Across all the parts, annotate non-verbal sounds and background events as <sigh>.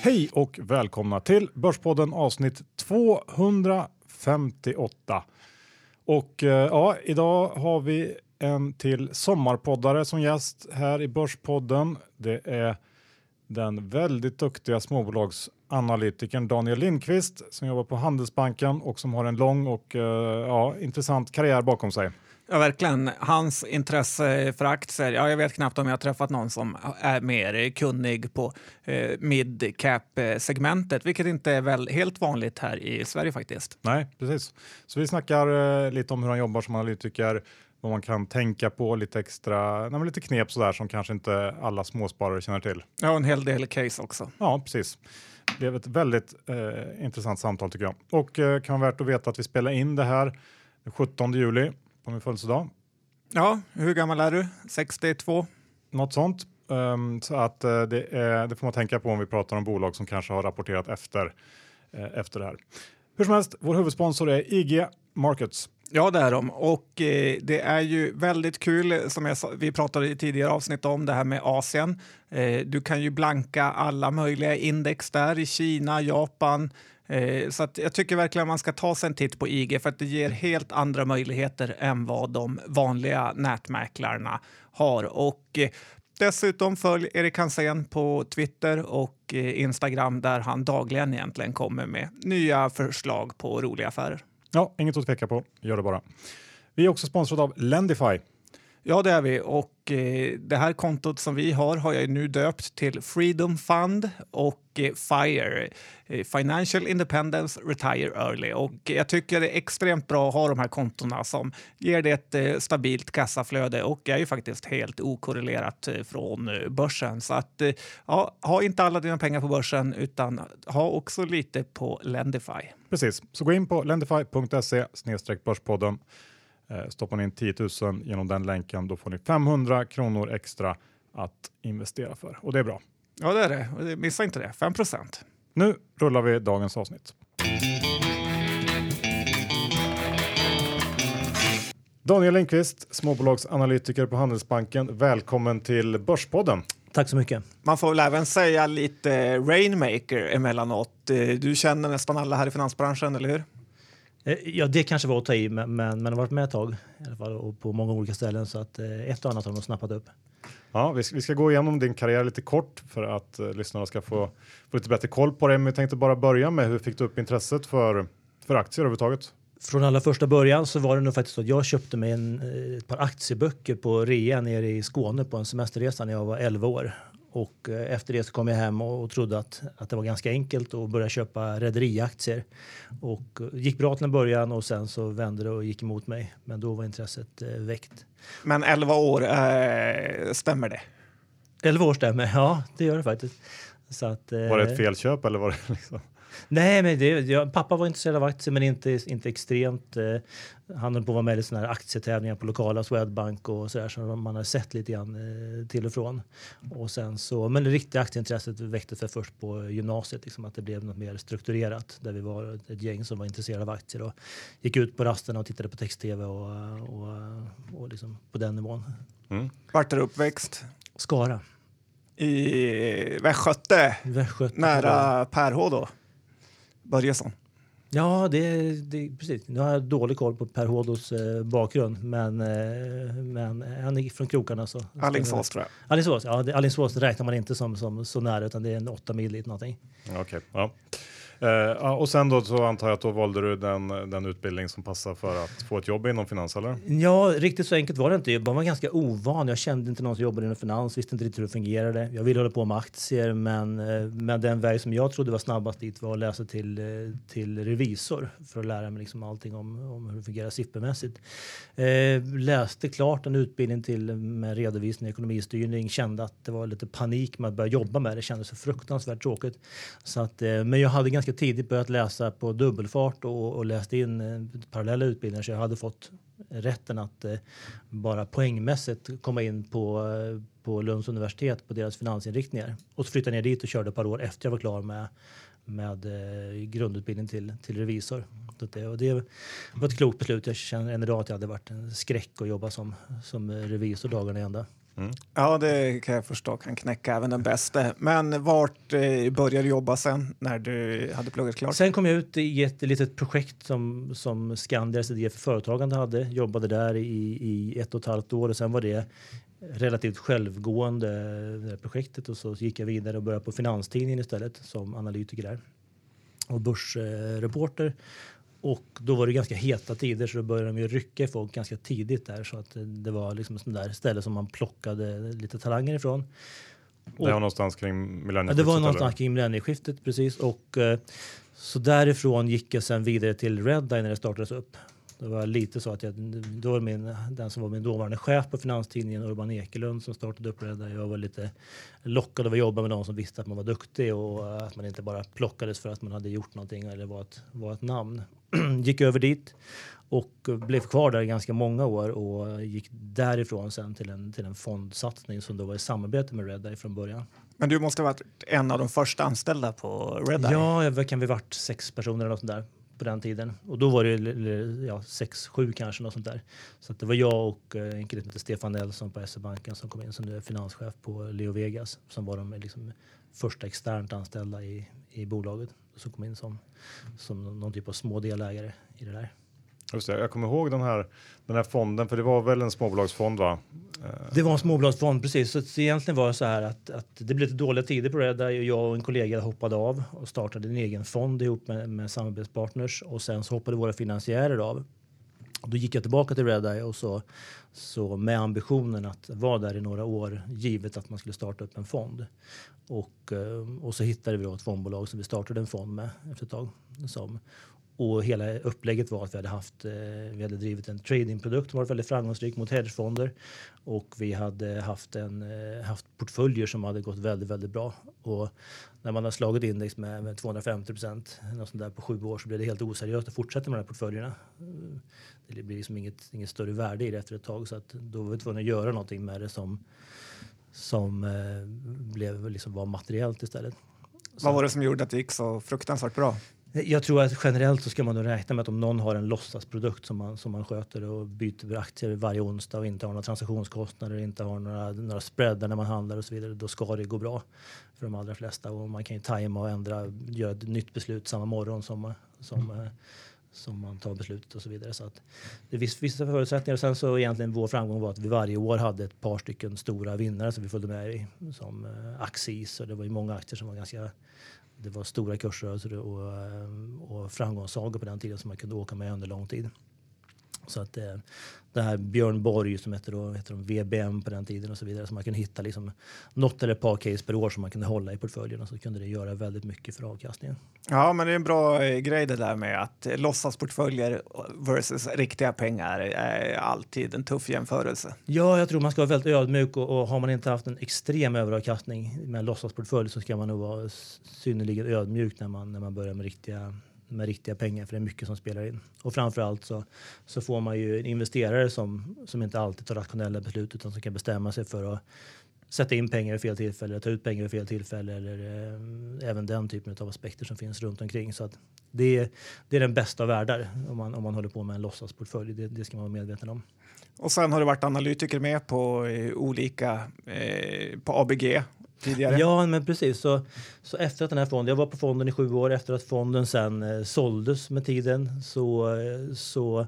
Hej och välkomna till Börspodden avsnitt 258. Och eh, ja, idag har vi en till sommarpoddare som gäst här i Börspodden. Det är den väldigt duktiga småbolagsanalytikern Daniel Lindqvist som jobbar på Handelsbanken och som har en lång och eh, ja, intressant karriär bakom sig. Ja, verkligen. Hans intresse för aktier. Ja, jag vet knappt om jag har träffat någon som är mer kunnig på eh, mid cap-segmentet, vilket inte är väl helt vanligt här i Sverige faktiskt. Nej, precis. Så vi snackar eh, lite om hur han jobbar som analytiker, vad man kan tänka på, lite extra, nej, lite knep sådär som kanske inte alla småsparare känner till. Ja, en hel del case också. Ja, precis. Det blev ett väldigt eh, intressant samtal tycker jag. Och eh, kan vara värt att veta att vi spelar in det här den 17 juli på min födelsedag. Ja, hur gammal är du? 62? Något sånt. Um, så att uh, det, är, det, får man tänka på om vi pratar om bolag som kanske har rapporterat efter, uh, efter det här. Hur som helst, vår huvudsponsor är IG Markets. Ja, det är de. Och eh, det är ju väldigt kul, som jag vi pratade i tidigare avsnitt om, det här med Asien. Eh, du kan ju blanka alla möjliga index där i Kina, Japan, Eh, så jag tycker verkligen man ska ta sig en titt på IG för att det ger helt andra möjligheter än vad de vanliga nätmäklarna har. Och eh, dessutom följ Erik Hansén på Twitter och eh, Instagram där han dagligen egentligen kommer med nya förslag på roliga affärer. Ja, inget att tveka på. Gör det bara. Vi är också sponsrade av Lendify. Ja, det är vi. Och eh, det här kontot som vi har har jag nu döpt till Freedom Fund och eh, FIRE, eh, Financial Independence Retire Early. Och jag tycker det är extremt bra att ha de här kontona som ger det ett eh, stabilt kassaflöde och är ju faktiskt helt okorrelerat eh, från eh, börsen. Så att ja, ha inte alla dina pengar på börsen utan ha också lite på Lendify. Precis, så gå in på lendify.se börspodden stoppar ni in 10 000 genom den länken, då får ni 500 kronor extra att investera för och det är bra. Ja, det är det. Missa inte det. 5 Nu rullar vi dagens avsnitt. Daniel Lindqvist, småbolagsanalytiker på Handelsbanken. Välkommen till Börspodden. Tack så mycket. Man får väl även säga lite rainmaker emellanåt. Eh, du känner nästan alla här i finansbranschen, eller hur? Eh, ja, det kanske var att ta i, men, men har varit med ett tag i alla fall, och på många olika ställen så att eh, ett och annat har de snappat upp. Ja, vi ska, vi ska gå igenom din karriär lite kort för att uh, lyssnarna ska få, få lite bättre koll på dig. Men jag tänkte bara börja med hur fick du upp intresset för, för aktier överhuvudtaget? Från allra första början så var det nog faktiskt så att jag köpte mig en, ett par aktieböcker på rea nere i Skåne på en semesterresa när jag var 11 år. Och eh, efter det så kom jag hem och trodde att, att det var ganska enkelt att börja köpa rederiaktier. Och eh, gick bra till en början och sen så vände det och gick emot mig. Men då var intresset eh, väckt. Men 11 år, stämmer det? 11 år stämmer, ja det gör det faktiskt. Så att, var det ett felköp eller var det liksom? Nej, men det, jag, pappa var intresserad av aktier men inte, inte extremt. Eh, han höll på att vara med i såna här aktietävlingar på lokala Swedbank och sådär som man har sett lite grann eh, till och från. Och sen så, men det riktiga aktieintresset väcktes för först på gymnasiet, liksom att det blev något mer strukturerat där vi var ett gäng som var intresserade av aktier och gick ut på rasterna och tittade på text-tv och, och, och liksom på den nivån. Mm. Vart är du uppväxt? Skara. I Västgöte? Västgöte nära Pärhå då? Börjesson? Ja, det, det, precis. Nu har jag dålig koll på Per Hådos eh, bakgrund, men, eh, men han är från krokarna. Så, Alingsås tror jag. Alingsås, ja, Alingsås räknar man inte som, som så nära, utan det är en åtta mil dit någonting. Okej, okay, ja. Uh, och sen då så antar jag att då valde du den, den utbildning som passar för att få ett jobb inom finans eller? Ja, riktigt så enkelt var det inte. Jag var ganska ovan. Jag kände inte någon som jobbade inom finans, visste inte riktigt hur det fungerade. Jag ville hålla på med aktier, men, uh, men den väg som jag trodde var snabbast dit var att läsa till, uh, till revisor för att lära mig liksom allting om, om hur det fungerar siffermässigt. läste klart en utbildning till med redovisning och ekonomistyrning, kände att det var lite panik med att börja jobba med det. Det kändes så fruktansvärt tråkigt. Så att, men jag hade ganska ganska tidigt börjat läsa på dubbelfart och, och läst in eh, parallella utbildningar så jag hade fått rätten att eh, bara poängmässigt komma in på, eh, på Lunds universitet på deras finansinriktningar. Och så flyttade jag ner dit och körde ett par år efter jag var klar med, med eh, grundutbildning till, till revisor. Det, och det var ett klokt beslut. Jag känner än idag att jag hade varit en skräck att jobba som, som revisor dagarna i ända. Mm. Ja, det kan jag förstå kan knäcka även den bästa. Men vart eh, började du jobba sen när du hade pluggat klart? Sen kom jag ut i ett litet projekt som, som Skandias idé för företagande hade. Jobbade där i, i ett och ett halvt år och sen var det relativt självgående det projektet och så gick jag vidare och började på Finanstidningen istället som analytiker där och börsreporter. Och då var det ganska heta tider så då började de ju rycka folk ganska tidigt där så att det var liksom ett sånt där ställe som man plockade lite talanger ifrån. det var någonstans kring millennieskiftet? Ja, det var någonstans kring millennieskiftet precis och eh, så därifrån gick jag sen vidare till Redeye när det startades upp. Det var lite så att jag, då var min, den som var min dåvarande chef på Finanstidningen, Urban Ekelund, som startade upp Redeye. Jag var lite lockad av att jobba med någon som visste att man var duktig och att man inte bara plockades för att man hade gjort någonting eller var ett, var ett namn. <clears throat> gick över dit och blev kvar där ganska många år och gick därifrån sen till en, till en fondsatsning som då var i samarbete med Redeye från början. Men du måste ha varit en av de första anställda på Redeye? Ja, kan vi varit sex personer eller något sånt där på den tiden. Och då var det ja, sex, sju kanske något sånt där. Så det var jag och eh, en kille som hette Stefan Nelson på SE-banken som kom in som nu är finanschef på Leo Vegas som var de liksom första externt anställda i, i bolaget. Som kom in som, som någon typ av små delägare i det där. Just det, jag kommer ihåg den här, den här fonden, för det var väl en småbolagsfond va? Eh. Det var en småbolagsfond, precis. Så, så egentligen var det så här att, att det blev lite dåliga tider på det där jag och en kollega hoppade av och startade en egen fond ihop med, med samarbetspartners och sen så hoppade våra finansiärer av. Då gick jag tillbaka till Redeye och så, så med ambitionen att vara där i några år givet att man skulle starta upp en fond. Och, eh, och så hittade vi då ett fondbolag som vi startade en fond med efter ett tag. Som, och hela upplägget var att vi hade, haft, eh, vi hade drivit en tradingprodukt som varit väldigt framgångsrik mot hedgefonder. Och vi hade haft, en, eh, haft portföljer som hade gått väldigt, väldigt bra. Och när man har slagit index med, med 250 procent på sju år så blir det helt oseriöst att fortsätta med de här portföljerna. Det blir liksom inget, inget större värde i det efter ett tag så att då var vi tvungna att göra någonting med det som, som eh, blev, liksom var materiellt istället. Vad var det som gjorde att det gick så fruktansvärt bra? Jag tror att generellt så ska man nog räkna med att om någon har en låtsasprodukt som man, som man sköter och byter aktier varje onsdag och inte har några transaktionskostnader, inte har några, några spreadar när man handlar och så vidare, då ska det gå bra för de allra flesta. Och man kan ju tajma och ändra, göra ett nytt beslut samma morgon som, som, mm. som man tar beslutet och så vidare. Så att det är vissa förutsättningar. Och sen så egentligen vår framgång var att vi varje år hade ett par stycken stora vinnare som vi följde med i, som eh, Axis och det var ju många aktier som var ganska det var stora kursrörelser och, eh, och framgångssagor på den tiden som man kunde åka med under lång tid. Så att det, eh, det här Björn Borg som hette, då, hette de VBM på den tiden och så vidare. Så man kunde hitta liksom något eller ett par case per år som man kunde hålla i portföljen och så kunde det göra väldigt mycket för avkastningen. Ja, men det är en bra eh, grej det där med att låtsasportföljer versus riktiga pengar är alltid en tuff jämförelse. Ja, jag tror man ska vara väldigt ödmjuk och, och har man inte haft en extrem överavkastning med en låtsasportfölj så ska man nog vara synnerligen ödmjuk när man, när man börjar med riktiga med riktiga pengar för det är mycket som spelar in. Och framförallt så, så får man ju en investerare som, som inte alltid tar rationella beslut utan som kan bestämma sig för att sätta in pengar i fel tillfälle, eller ta ut pengar i fel tillfälle eller eh, även den typen av aspekter som finns runt omkring. Så att det, är, det är den bästa av världar om man, om man håller på med en låtsasportfölj. Det, det ska man vara medveten om. Och sen har du varit analytiker med på eh, olika, eh, på ABG tidigare. Ja, men precis. Så, så efter att den här fonden, jag var på fonden i sju år, efter att fonden sen eh, såldes med tiden så, så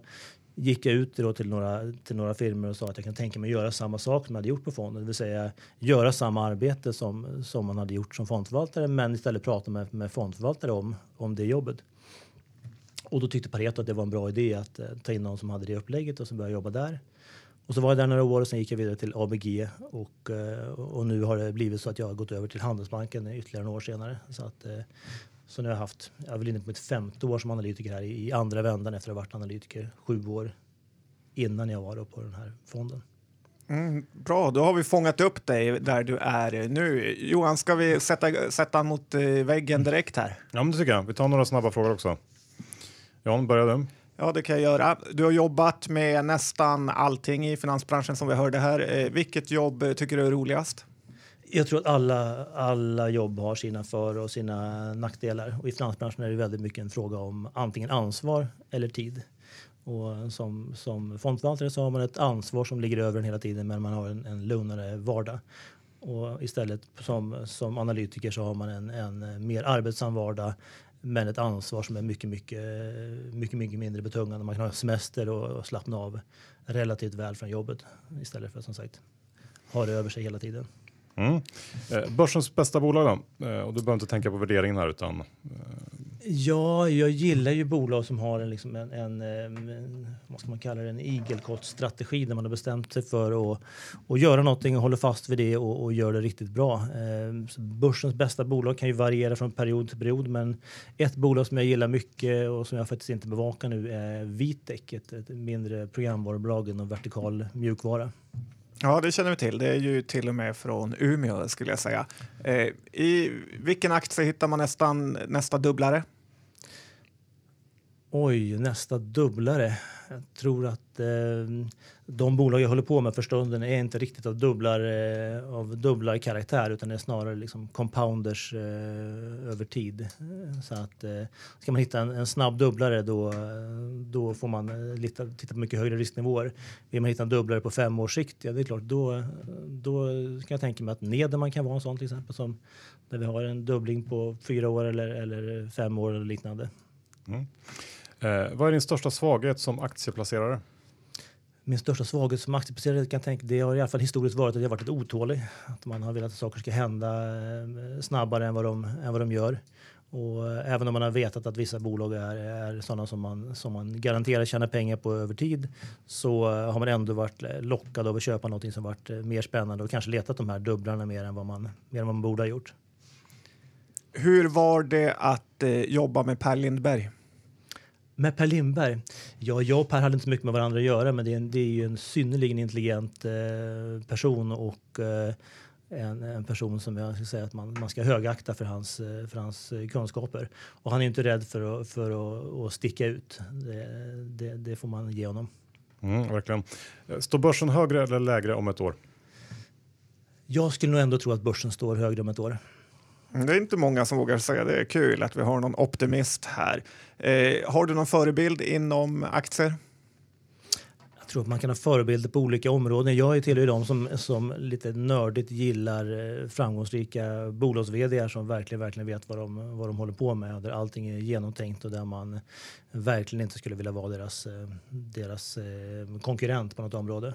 gick jag ut då till, några, till några firmor och sa att jag kan tänka mig att göra samma sak som jag hade gjort på fonden, det vill säga göra samma arbete som, som man hade gjort som fondförvaltare men istället prata med, med fondförvaltare om, om det jobbet. Och då tyckte Pareto att det var en bra idé att eh, ta in någon som hade det upplägget och som började jobba där. Och så var jag där några år och sen gick jag vidare till ABG och, eh, och nu har det blivit så att jag har gått över till Handelsbanken ytterligare några år senare. Så, att, eh, så nu har jag haft, jag är väl inne på mitt femte år som analytiker här i andra vändan efter att ha varit analytiker sju år innan jag var på den här fonden. Mm, bra, då har vi fångat upp dig där du är nu. Johan, ska vi sätta, sätta mot eh, väggen direkt här? Ja, men det tycker jag. Vi tar några snabba frågor också. Jan, börja du. Ja, det kan jag göra. Du har jobbat med nästan allting i finansbranschen som vi hörde här. Eh, vilket jobb tycker du är roligast? Jag tror att alla, alla jobb har sina för och sina nackdelar. Och I finansbranschen är det väldigt mycket en fråga om antingen ansvar eller tid. Och som, som fondförvaltare så har man ett ansvar som ligger över en hela tiden men man har en, en lugnare vardag. Och istället som, som analytiker så har man en, en mer arbetsam vardag men ett ansvar som är mycket, mycket, mycket, mycket mindre betungande. Man kan ha semester och, och slappna av relativt väl från jobbet istället för som sagt ha det över sig hela tiden. Mm. Eh, börsens bästa bolag då? Eh, och du behöver inte tänka på värderingen här utan... Eh... Ja, jag gillar ju bolag som har en, liksom en, en, en vad ska man kalla det, en igelkottstrategi där man har bestämt sig för att, att göra någonting och håller fast vid det och, och gör det riktigt bra. Eh, börsens bästa bolag kan ju variera från period till period men ett bolag som jag gillar mycket och som jag faktiskt inte bevakar nu är Vitec, ett, ett mindre programvarubolag inom vertikal mjukvara. Ja, det känner vi till. Det är ju till och med från Umeå skulle jag säga. Eh, I vilken aktie hittar man nästan nästa dubblare? Oj, nästa dubblare. Jag tror att eh, de bolag jag håller på med för stunden är inte riktigt av dubblar, eh, av dubblar karaktär utan det är snarare liksom compounders eh, över tid. Så att eh, ska man hitta en, en, snabb dubblare då, då får man eh, lita, titta på mycket högre risknivåer. Vill man hitta en dubblare på fem års sikt, ja det är klart då, då kan jag tänka mig att Nederman kan vara en sån till exempel som där vi har en dubbling på fyra år eller, eller fem år eller liknande. Mm. Eh, vad är din största svaghet som aktieplacerare? Min största svaghet som aktieplacerare kan jag tänka, det har i alla fall historiskt varit att jag varit lite otålig. Att man har velat att saker ska hända eh, snabbare än vad de, än vad de gör. Och eh, även om man har vetat att vissa bolag är, är sådana som man, som man garanterar tjänar pengar på över tid så har man ändå varit lockad av att köpa något som varit mer spännande och kanske letat de här dubblarna mer än vad man, mer än vad man borde ha gjort. Hur var det att eh, jobba med Per Lindberg? Med Per Lindberg? Ja, jag och Per hade inte så mycket med varandra att göra men det är, en, det är ju en synnerligen intelligent eh, person och eh, en, en, person som jag ska säga att man, man ska högakta för hans, eh, för hans eh, kunskaper. Och han är inte rädd för att, för att, att sticka ut. Det, det, det får man ge honom. Mm, verkligen. Står börsen högre eller lägre om ett år? Jag skulle nog ändå tro att börsen står högre om ett år. Mm, det är inte många som vågar säga det. är kul att vi har någon optimist här. Eh, har du någon förebild inom aktier? Jag tror att man kan ha förebilder på olika områden. Jag tillhör de som, som lite nördigt gillar eh, framgångsrika bolags som verkligen, verkligen vet vad de, vad de håller på med. Där allting är genomtänkt och där man verkligen inte skulle vilja vara deras, eh, deras eh, konkurrent på något område.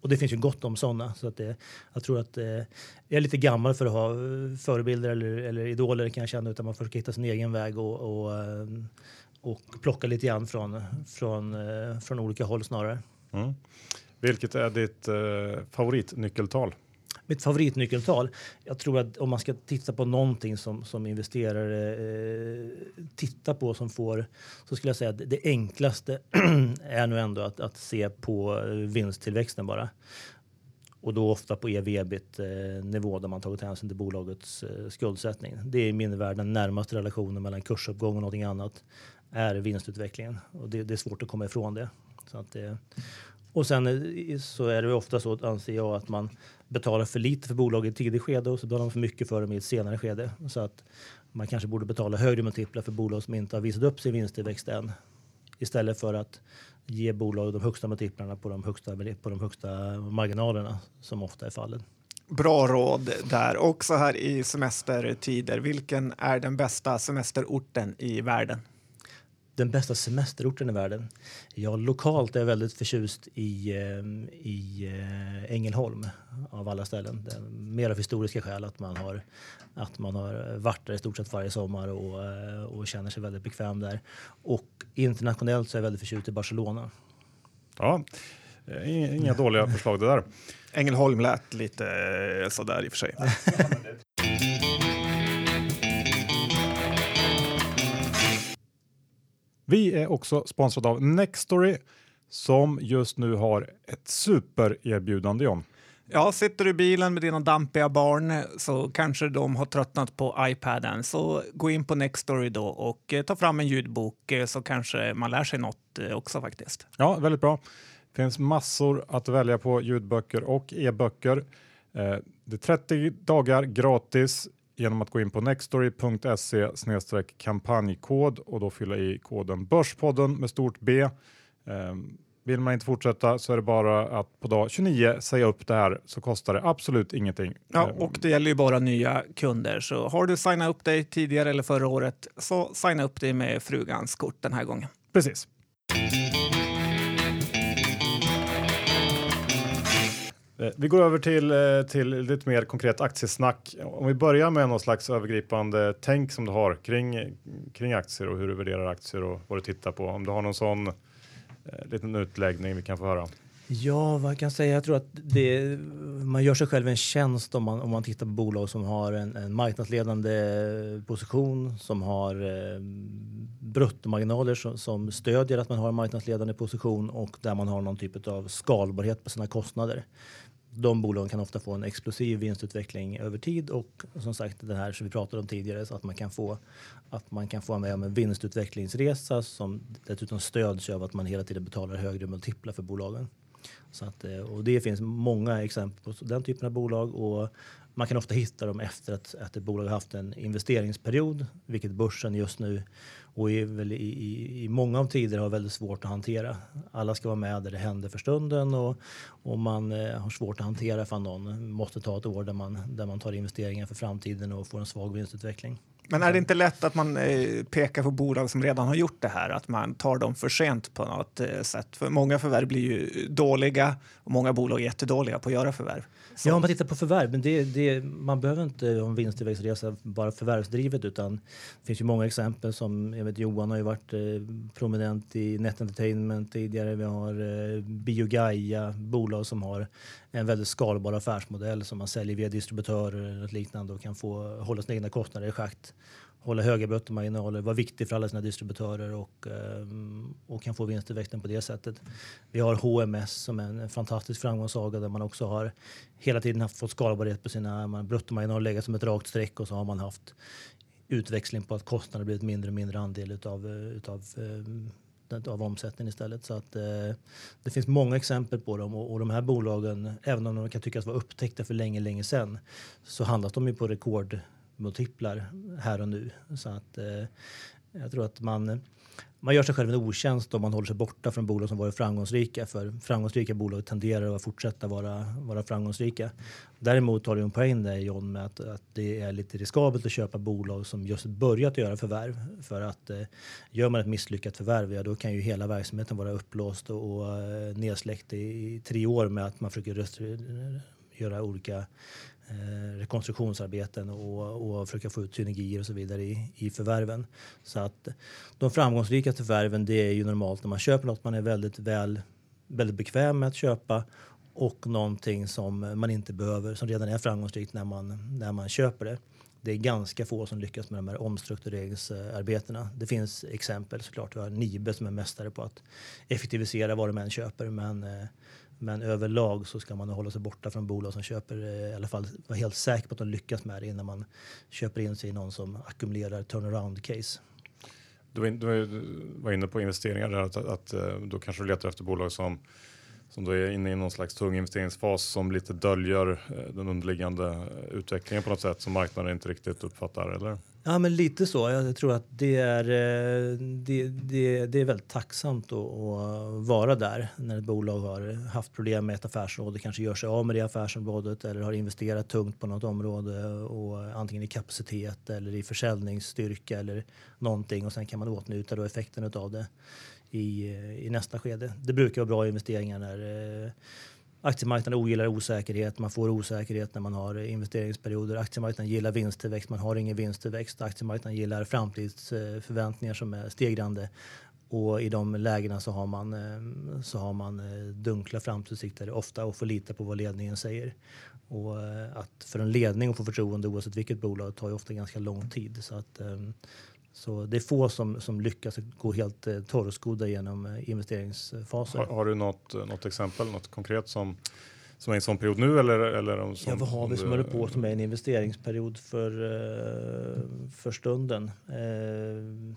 Och det finns ju gott om sådana. Så att det, jag tror att eh, jag är lite gammal för att ha eh, förebilder eller, eller idoler kan jag känna. Utan man får hitta sin egen väg och, och, eh, och plocka lite grann från, från, eh, från olika håll snarare. Mm. Vilket är ditt eh, favoritnyckeltal? Mitt favoritnyckeltal. Jag tror att om man ska titta på någonting som, som investerare eh, tittar på som får så skulle jag säga att det enklaste <clears throat> är nog ändå att, att se på eh, vinsttillväxten bara. Och då ofta på ev ebit eh, nivå där man tagit hänsyn till bolagets eh, skuldsättning. Det är i min värld den närmaste relationen mellan kursuppgång och någonting annat är vinstutvecklingen och det, det är svårt att komma ifrån det. Så att det och sen så är det ofta så, anser jag, att man betalar för lite för bolag i ett tidigt skede och så betalar man för mycket för dem i ett senare skede. Så att man kanske borde betala högre multiplar för bolag som inte har visat upp sin vinsttillväxt än. Istället för att ge bolag de högsta multiplarna på de högsta, på de högsta marginalerna som ofta är fallet. Bra råd där. Och så här i semestertider, vilken är den bästa semesterorten i världen? Den bästa semesterorten i världen? Ja, lokalt är jag väldigt förtjust i, eh, i eh, Ängelholm av alla ställen. mer av historiska skäl att man har att man har varit där i stort sett varje sommar och, eh, och känner sig väldigt bekväm där. Och internationellt så är jag väldigt förtjust i Barcelona. Ja, inga dåliga förslag det där. Ängelholm lät lite sådär i och för sig. <laughs> Vi är också sponsrade av Nextory som just nu har ett supererbjudande John. Ja, sitter du i bilen med dina dampiga barn så kanske de har tröttnat på iPaden. Så gå in på Nextory då och eh, ta fram en ljudbok eh, så kanske man lär sig något eh, också faktiskt. Ja, väldigt bra. Det finns massor att välja på ljudböcker och e-böcker. Det är 30 dagar gratis genom att gå in på nextory.se kampanjkod och då fylla i koden Börspodden med stort B. Um, vill man inte fortsätta så är det bara att på dag 29 säga upp det här så kostar det absolut ingenting. Ja, ehm. och det gäller ju bara nya kunder. Så har du signat upp dig tidigare eller förra året så signa upp dig med frugans kort den här gången. Precis. Eh, vi går över till, eh, till lite mer konkret aktiesnack. Om vi börjar med någon slags övergripande tänk som du har kring, kring aktier och hur du värderar aktier och vad du tittar på. Om du har någon sån eh, liten utläggning vi kan få höra. Ja, vad kan jag säga? Jag tror att det, man gör sig själv en tjänst om man, om man tittar på bolag som har en, en marknadsledande position, som har eh, bruttomarginaler som, som stödjer att man har en marknadsledande position och där man har någon typ av skalbarhet på sina kostnader de bolagen kan ofta få en explosiv vinstutveckling över tid och som sagt det här som vi pratade om tidigare så att man kan få att man kan få med om en vinstutvecklingsresa som dessutom stöds av att man hela tiden betalar högre multiplar för bolagen. Så att, eh, och det finns många exempel på den typen av bolag och man kan ofta hitta dem efter att, att ett bolag har haft en investeringsperiod, vilket börsen just nu och i, väl i, i, i många av tider har väldigt svårt att hantera. Alla ska vara med där det händer för stunden och, och man eh, har svårt att hantera för någon måste ta ett år där man, där man tar investeringar för framtiden och får en svag vinstutveckling. Men är det inte lätt att man eh, pekar på bolag som redan har gjort det här, att man tar dem för sent på något eh, sätt? För många förvärv blir ju dåliga och många bolag är jättedåliga på att göra förvärv. Så. Ja, om man tittar på förvärv, men det, det, man behöver inte ha en vinsttillväxtresa bara förvärvsdrivet utan det finns ju många exempel som, jag vet Johan har ju varit eh, prominent i Net Entertainment tidigare. Vi har eh, Biogaia, bolag som har en väldigt skalbar affärsmodell som man säljer via distributörer eller liknande och kan få hålla sina egna kostnader i schakt hålla höga bruttomarginaler, vara viktig för alla sina distributörer och, eh, och kan få vinsttillväxten på det sättet. Vi har HMS som är en fantastisk framgångssaga där man också har hela tiden haft fått skalbarhet på sina bruttomarginaler legat som ett rakt streck och så har man haft utväxling på att kostnader blivit mindre och mindre andel utav, eh, utav eh, ehm, av omsättningen istället. Så att, eh, det finns många exempel på dem och, och, de här bolagen, även om de kan tyckas vara upptäckta för länge, länge sedan, så handlas de ju på rekordmultiplar här och nu. Så att eh, jag tror att man, man gör sig själv en otjänst om man håller sig borta från bolag som varit framgångsrika. För framgångsrika bolag tenderar att fortsätta vara, vara framgångsrika. Däremot har du en poäng där John med att, att det är lite riskabelt att köpa bolag som just börjat göra förvärv. För att eh, gör man ett misslyckat förvärv, ja, då kan ju hela verksamheten vara upplåst och, och eh, nedsläckt i, i tre år med att man försöker göra olika Eh, rekonstruktionsarbeten och, och försöka få ut synergier och så vidare i, i förvärven. Så att de framgångsrikaste förvärven det är ju normalt när man köper något man är väldigt väl väldigt bekväm med att köpa och någonting som man inte behöver, som redan är framgångsrikt när man, när man köper det. Det är ganska få som lyckas med de här omstruktureringsarbetena. Det finns exempel såklart. Vi har Nibe som är mästare på att effektivisera vad de än köper. Men eh, men överlag så ska man hålla sig borta från bolag som köper, eh, i alla fall vara helt säker på att de lyckas med det innan man köper in sig i någon som ackumulerar turnaround case. Du var inne på investeringar där, att, att eh, då kanske du letar efter bolag som som då är inne i någon slags tung investeringsfas som lite döljer eh, den underliggande utvecklingen på något sätt som marknaden inte riktigt uppfattar, eller? Ja, men lite så. Jag tror att det är, eh, det, det, det är väldigt tacksamt att, att, vara där när ett bolag har haft problem med ett affärsområde, kanske gör sig av med det affärsområdet eller har investerat tungt på något område och antingen i kapacitet eller i försäljningsstyrka eller någonting och sen kan man åtnjuta då effekten av det i, i nästa skede. Det brukar vara bra investeringar när eh, aktiemarknaden ogillar osäkerhet. Man får osäkerhet när man har investeringsperioder. Aktiemarknaden gillar vinsttillväxt. Man har ingen vinsttillväxt. Aktiemarknaden gillar framtidsförväntningar som är stegrande. Och i de lägena så har man, eh, så har man eh, dunkla framtidsutsikter ofta och får lita på vad ledningen säger. Och eh, att för en ledning att få förtroende oavsett vilket bolag tar ju ofta ganska lång tid. Så att, så det är få som, som lyckas gå helt eh, torrskodda genom eh, investeringsfaser. Har, har, du något, eh, något exempel, något konkret som, som är i en sån period nu? Eller, eller som, ja, vad har vi som håller på som är en investeringsperiod för, eh, för stunden? Eh,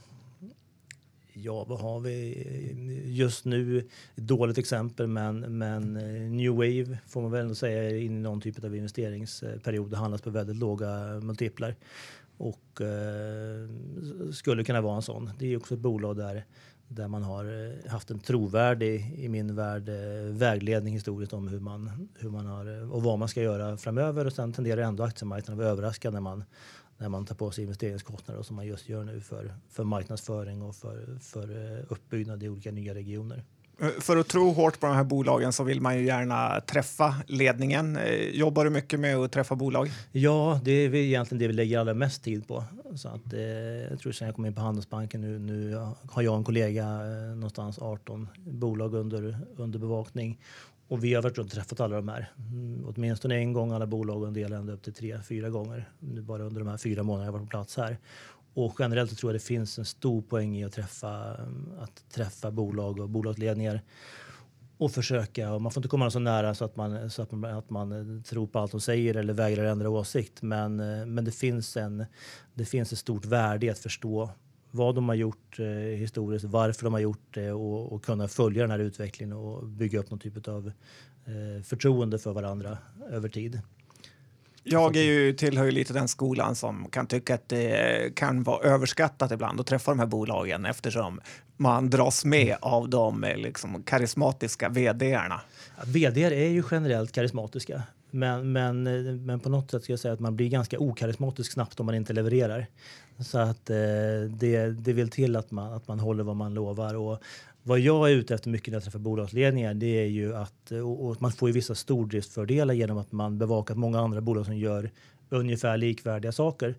ja, vad har vi just nu? Dåligt exempel, men, men eh, New Wave får man väl ändå säga är inne i någon typ av investeringsperiod. Det handlas på väldigt låga multiplar och eh, skulle kunna vara en sån. Det är också ett bolag där, där man har eh, haft en trovärdig, i min värld, eh, vägledning historiskt om hur man, hur man har eh, och vad man ska göra framöver. Och sen tenderar ändå aktiemarknaden att vara överraskad när man, när man tar på sig investeringskostnader som man just gör nu för, för marknadsföring och för, för uppbyggnad i olika nya regioner. Eh, för att tro hårt på de här bolagen så vill man ju gärna träffa ledningen. Eh, jobbar du mycket med att träffa bolag? Ja, det är egentligen det vi lägger allra mest tid på. Så att, eh, jag tror sen jag kom in på Handelsbanken nu, nu har jag en kollega eh, någonstans 18 bolag under, under bevakning. Och vi har varit runt och träffat alla de här. Mm, åtminstone en gång alla bolag och en del ända upp till tre, fyra gånger. Nu bara under de här fyra månaderna jag varit på plats här. Och generellt tror jag det finns en stor poäng i att träffa, att träffa bolag och bolagsledningar och försöka. Och man får inte komma så nära så att man, så att man, att man tror på allt de säger eller vägrar ändra åsikt. Men, men det, finns en, det finns ett stort värde i att förstå vad de har gjort eh, historiskt, varför de har gjort det och, och, kunna följa den här utvecklingen och bygga upp någon typ av eh, förtroende för varandra över tid. Jag är ju, tillhör ju lite den skolan som kan tycka att det kan vara överskattat ibland att träffa de här bolagen eftersom man dras med av de eh, liksom, karismatiska vdarna. Ja, vd är ju generellt karismatiska. Men, men, eh, men på något sätt ska jag säga att man blir ganska okarismatisk snabbt om man inte levererar. Så att eh, det, det vill till att man, att man håller vad man lovar. Och vad jag är ute efter mycket när jag träffar bolagsledningar det är ju att eh, och man får ju vissa stordriftsfördelar genom att man bevakar många andra bolag som gör ungefär likvärdiga saker.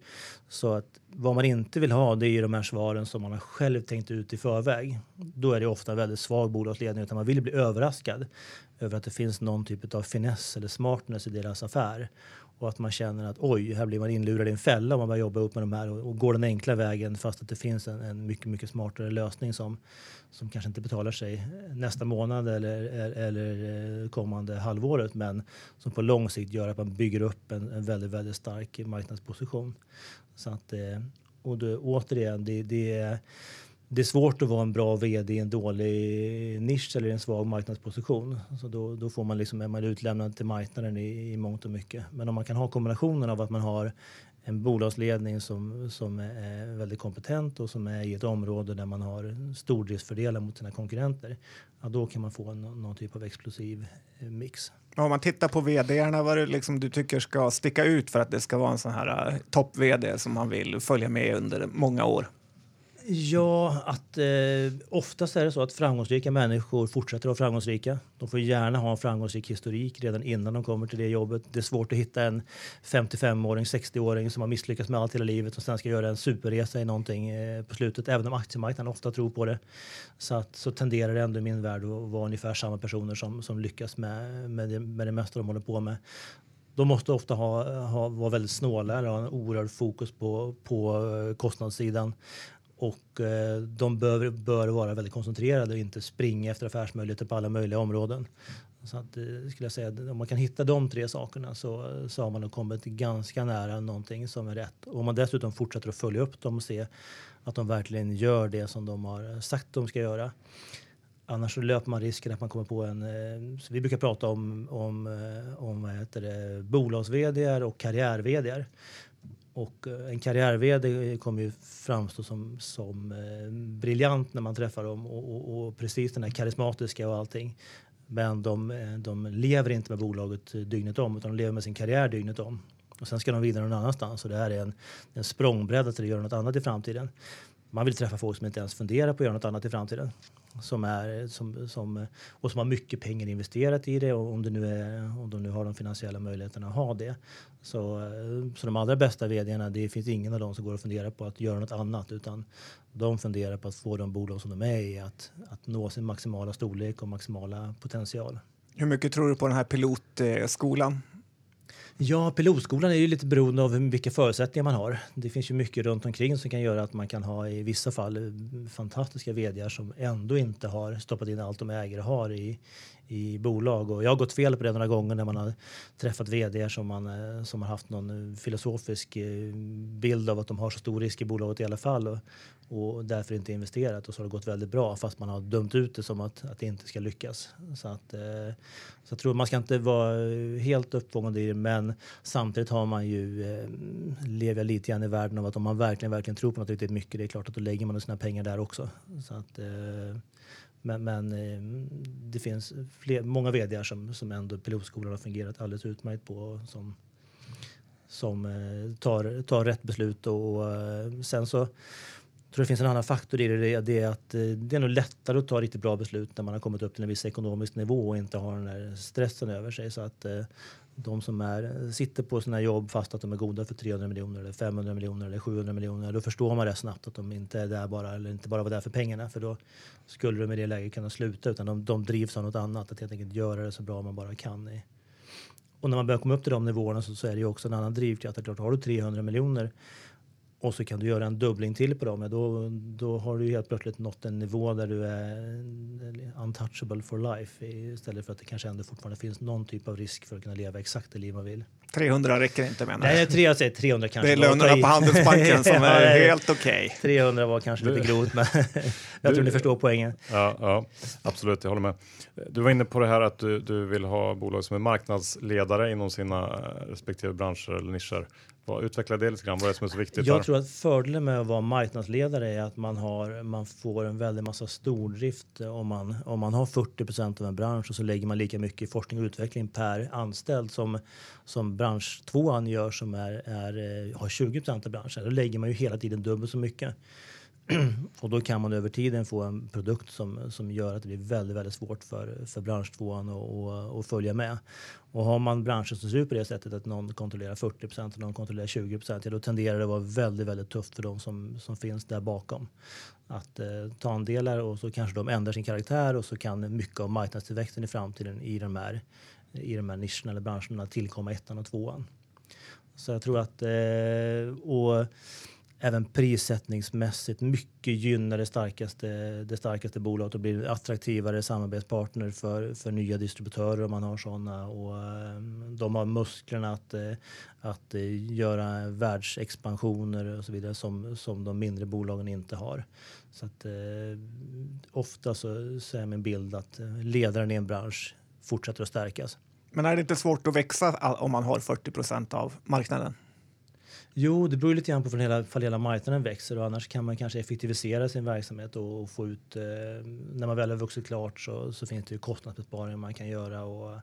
Så att vad man inte vill ha det är de här svaren som man har själv tänkt ut i förväg. Då är det ofta väldigt svag bolagsledning utan man vill bli överraskad över att det finns någon typ av finess eller smartness i deras affär och att man känner att oj, här blir man inlurad i en fälla om man börjar jobba upp med de här och, och går den enkla vägen fast att det finns en, en, mycket, mycket smartare lösning som, som kanske inte betalar sig nästa månad eller, eller eh, kommande halvåret men som på lång sikt gör att man bygger upp en, en väldigt, väldigt stark marknadsposition. Så att, eh, och då, återigen, det, det är det är svårt att vara en bra vd i en dålig nisch eller en svag marknadsposition. Så då, då får man liksom, är man utlämnad till marknaden i, i mångt och mycket. Men om man kan ha kombinationen av att man har en bolagsledning som, som är väldigt kompetent och som är i ett område där man har stordriftsfördelar mot sina konkurrenter. Ja, då kan man få en, någon typ av explosiv eh, mix. Om man tittar på vdarna, vad det liksom du tycker ska sticka ut för att det ska vara en sån här eh, topp-vd som man vill följa med under många år? Ja, att eh, oftast är det så att framgångsrika människor fortsätter att vara framgångsrika. De får gärna ha en framgångsrik historik redan innan de kommer till det jobbet. Det är svårt att hitta en 55-åring, 60-åring som har misslyckats med allt hela livet och sen ska göra en superresa i någonting eh, på slutet, även om aktiemarknaden ofta tror på det. Så, att, så tenderar det ändå i min värld att vara ungefär samma personer som, som lyckas med, med, det, med det mesta de håller på med de måste ofta ha, ha, vara väldigt snåla och ha en oerhörd fokus på, på eh, kostnadssidan och eh, de bör, bör vara väldigt koncentrerade och inte springa efter affärsmöjligheter på alla möjliga områden. Så att, eh, skulle jag säga, om man kan hitta de tre sakerna så, eh, så har man nog kommit ganska nära någonting som är rätt. Och om man dessutom fortsätter att följa upp dem och se att de verkligen gör det som de har eh, sagt de ska göra. Annars så löper man risken att man kommer på en... Eh, vi brukar prata om, om, om vad heter det, bolags och karriär-vd. Och eh, en karriär-vd kommer ju framstå som, som eh, briljant när man träffar dem och, och, och, precis den här karismatiska och allting. Men de, eh, de lever inte med bolaget eh, dygnet om utan de lever med sin karriär dygnet om. Och sen ska de vidare någon annanstans och det här är en, en språngbräda till att göra något annat i framtiden. Man vill träffa folk som inte ens funderar på att göra något annat i framtiden som är, som, som, och som har mycket pengar investerat i det och om, det nu är, om de nu har de finansiella möjligheterna att ha det. Så, så de allra bästa vdarna, det finns ingen av dem som går och funderar på att göra något annat utan de funderar på att få de bolag som de är i att, att nå sin maximala storlek och maximala potential. Hur mycket tror du på den här pilotskolan? Ja, pilotskolan är ju lite beroende av vilka förutsättningar man har. Det finns ju mycket runt omkring som kan göra att man kan ha i vissa fall eh, fantastiska vd som ändå inte har stoppat in allt de äger och har i, i bolag. Och jag har gått fel på det några gånger när man har träffat vd som, man, eh, som har haft någon eh, filosofisk bild av att de har så stor risk i bolaget i alla fall. Och, och därför inte investerat och så har det gått väldigt bra fast man har dömt ut det som att, att det inte ska lyckas. Så, att, eh, så jag tror man ska inte vara helt uppfångad i det men samtidigt har man ju eh, lever lite grann i världen av att om man verkligen, verkligen tror på något riktigt mycket det är klart att då lägger man sina pengar där också. Så att, eh, men, men eh, det finns fler, många vd som, som ändå pilotskolan har fungerat alldeles utmärkt på som, som eh, tar, tar rätt beslut och och eh, sen så tror det finns en annan faktor i det. Det är att eh, det är nog lättare att ta riktigt bra beslut när man har kommit upp till en viss ekonomisk nivå och inte har den där stressen över sig. Så att eh, de som är, sitter på sina jobb fast att de är goda för 300 miljoner eller 500 miljoner eller 700 miljoner, då förstår man rätt snabbt att de inte är där bara, eller inte bara var där för pengarna. För då skulle de i det läget kunna sluta, utan de, de drivs av något annat, att helt enkelt göra det så bra man bara kan. I. Och när man börjar komma upp till de nivåerna så, så är det ju också en annan drivkraft. Klart, har du 300 miljoner och så kan du göra en dubbling till på dem, ja, då, då har du helt plötsligt nått en nivå där du är untouchable for life istället för att det kanske ändå fortfarande finns någon typ av risk för att kunna leva exakt det liv man vill. 300 räcker inte menar jag. Nej, 300, 300 kanske. Det är lönerna på Handelsbanken som <laughs> är helt okej. Okay. 300 var kanske lite grovt, men <laughs> jag tror du, ni förstår poängen. Ja, ja, absolut, jag håller med. Du var inne på det här att du, du vill ha bolag som är marknadsledare inom sina respektive branscher eller nischer. Utveckla det lite grann, vad är det som är så viktigt? Jag där? tror att fördelen med att vara marknadsledare är att man, har, man får en väldig massa stordrift om man, om man har 40% av en bransch och så lägger man lika mycket i forskning och utveckling per anställd som, som bransch tvåan gör som är, är, har 20% av branschen. Då lägger man ju hela tiden dubbelt så mycket. <clears throat> och då kan man över tiden få en produkt som, som gör att det blir väldigt, väldigt svårt för, för branschtvåan att följa med. Och har man branscher som ser ut på det sättet att någon kontrollerar 40 procent och någon kontrollerar 20 ja, då tenderar det att vara väldigt, väldigt tufft för de som, som finns där bakom. Att eh, ta andelar och så kanske de ändrar sin karaktär och så kan mycket av marknadstillväxten i framtiden i de här, i de här nischerna eller branscherna tillkomma ettan och tvåan. Så jag tror att... Eh, och, även prissättningsmässigt mycket gynnar det starkaste, det starkaste bolaget och blir attraktivare samarbetspartner för, för nya distributörer om man har sådana. Och, ehm, de har musklerna att, eh, att eh, göra världsexpansioner och så vidare som, som de mindre bolagen inte har. Så att, eh, ofta så, så är min bild att ledaren i en bransch fortsätter att stärkas. Men är det inte svårt att växa om man har 40 procent av marknaden? Jo, det beror lite grann på för hela, hela marknaden växer och annars kan man kanske effektivisera sin verksamhet och, och få ut, eh, när man väl har vuxit klart så, så finns det ju kostnadsbesparingar man kan göra och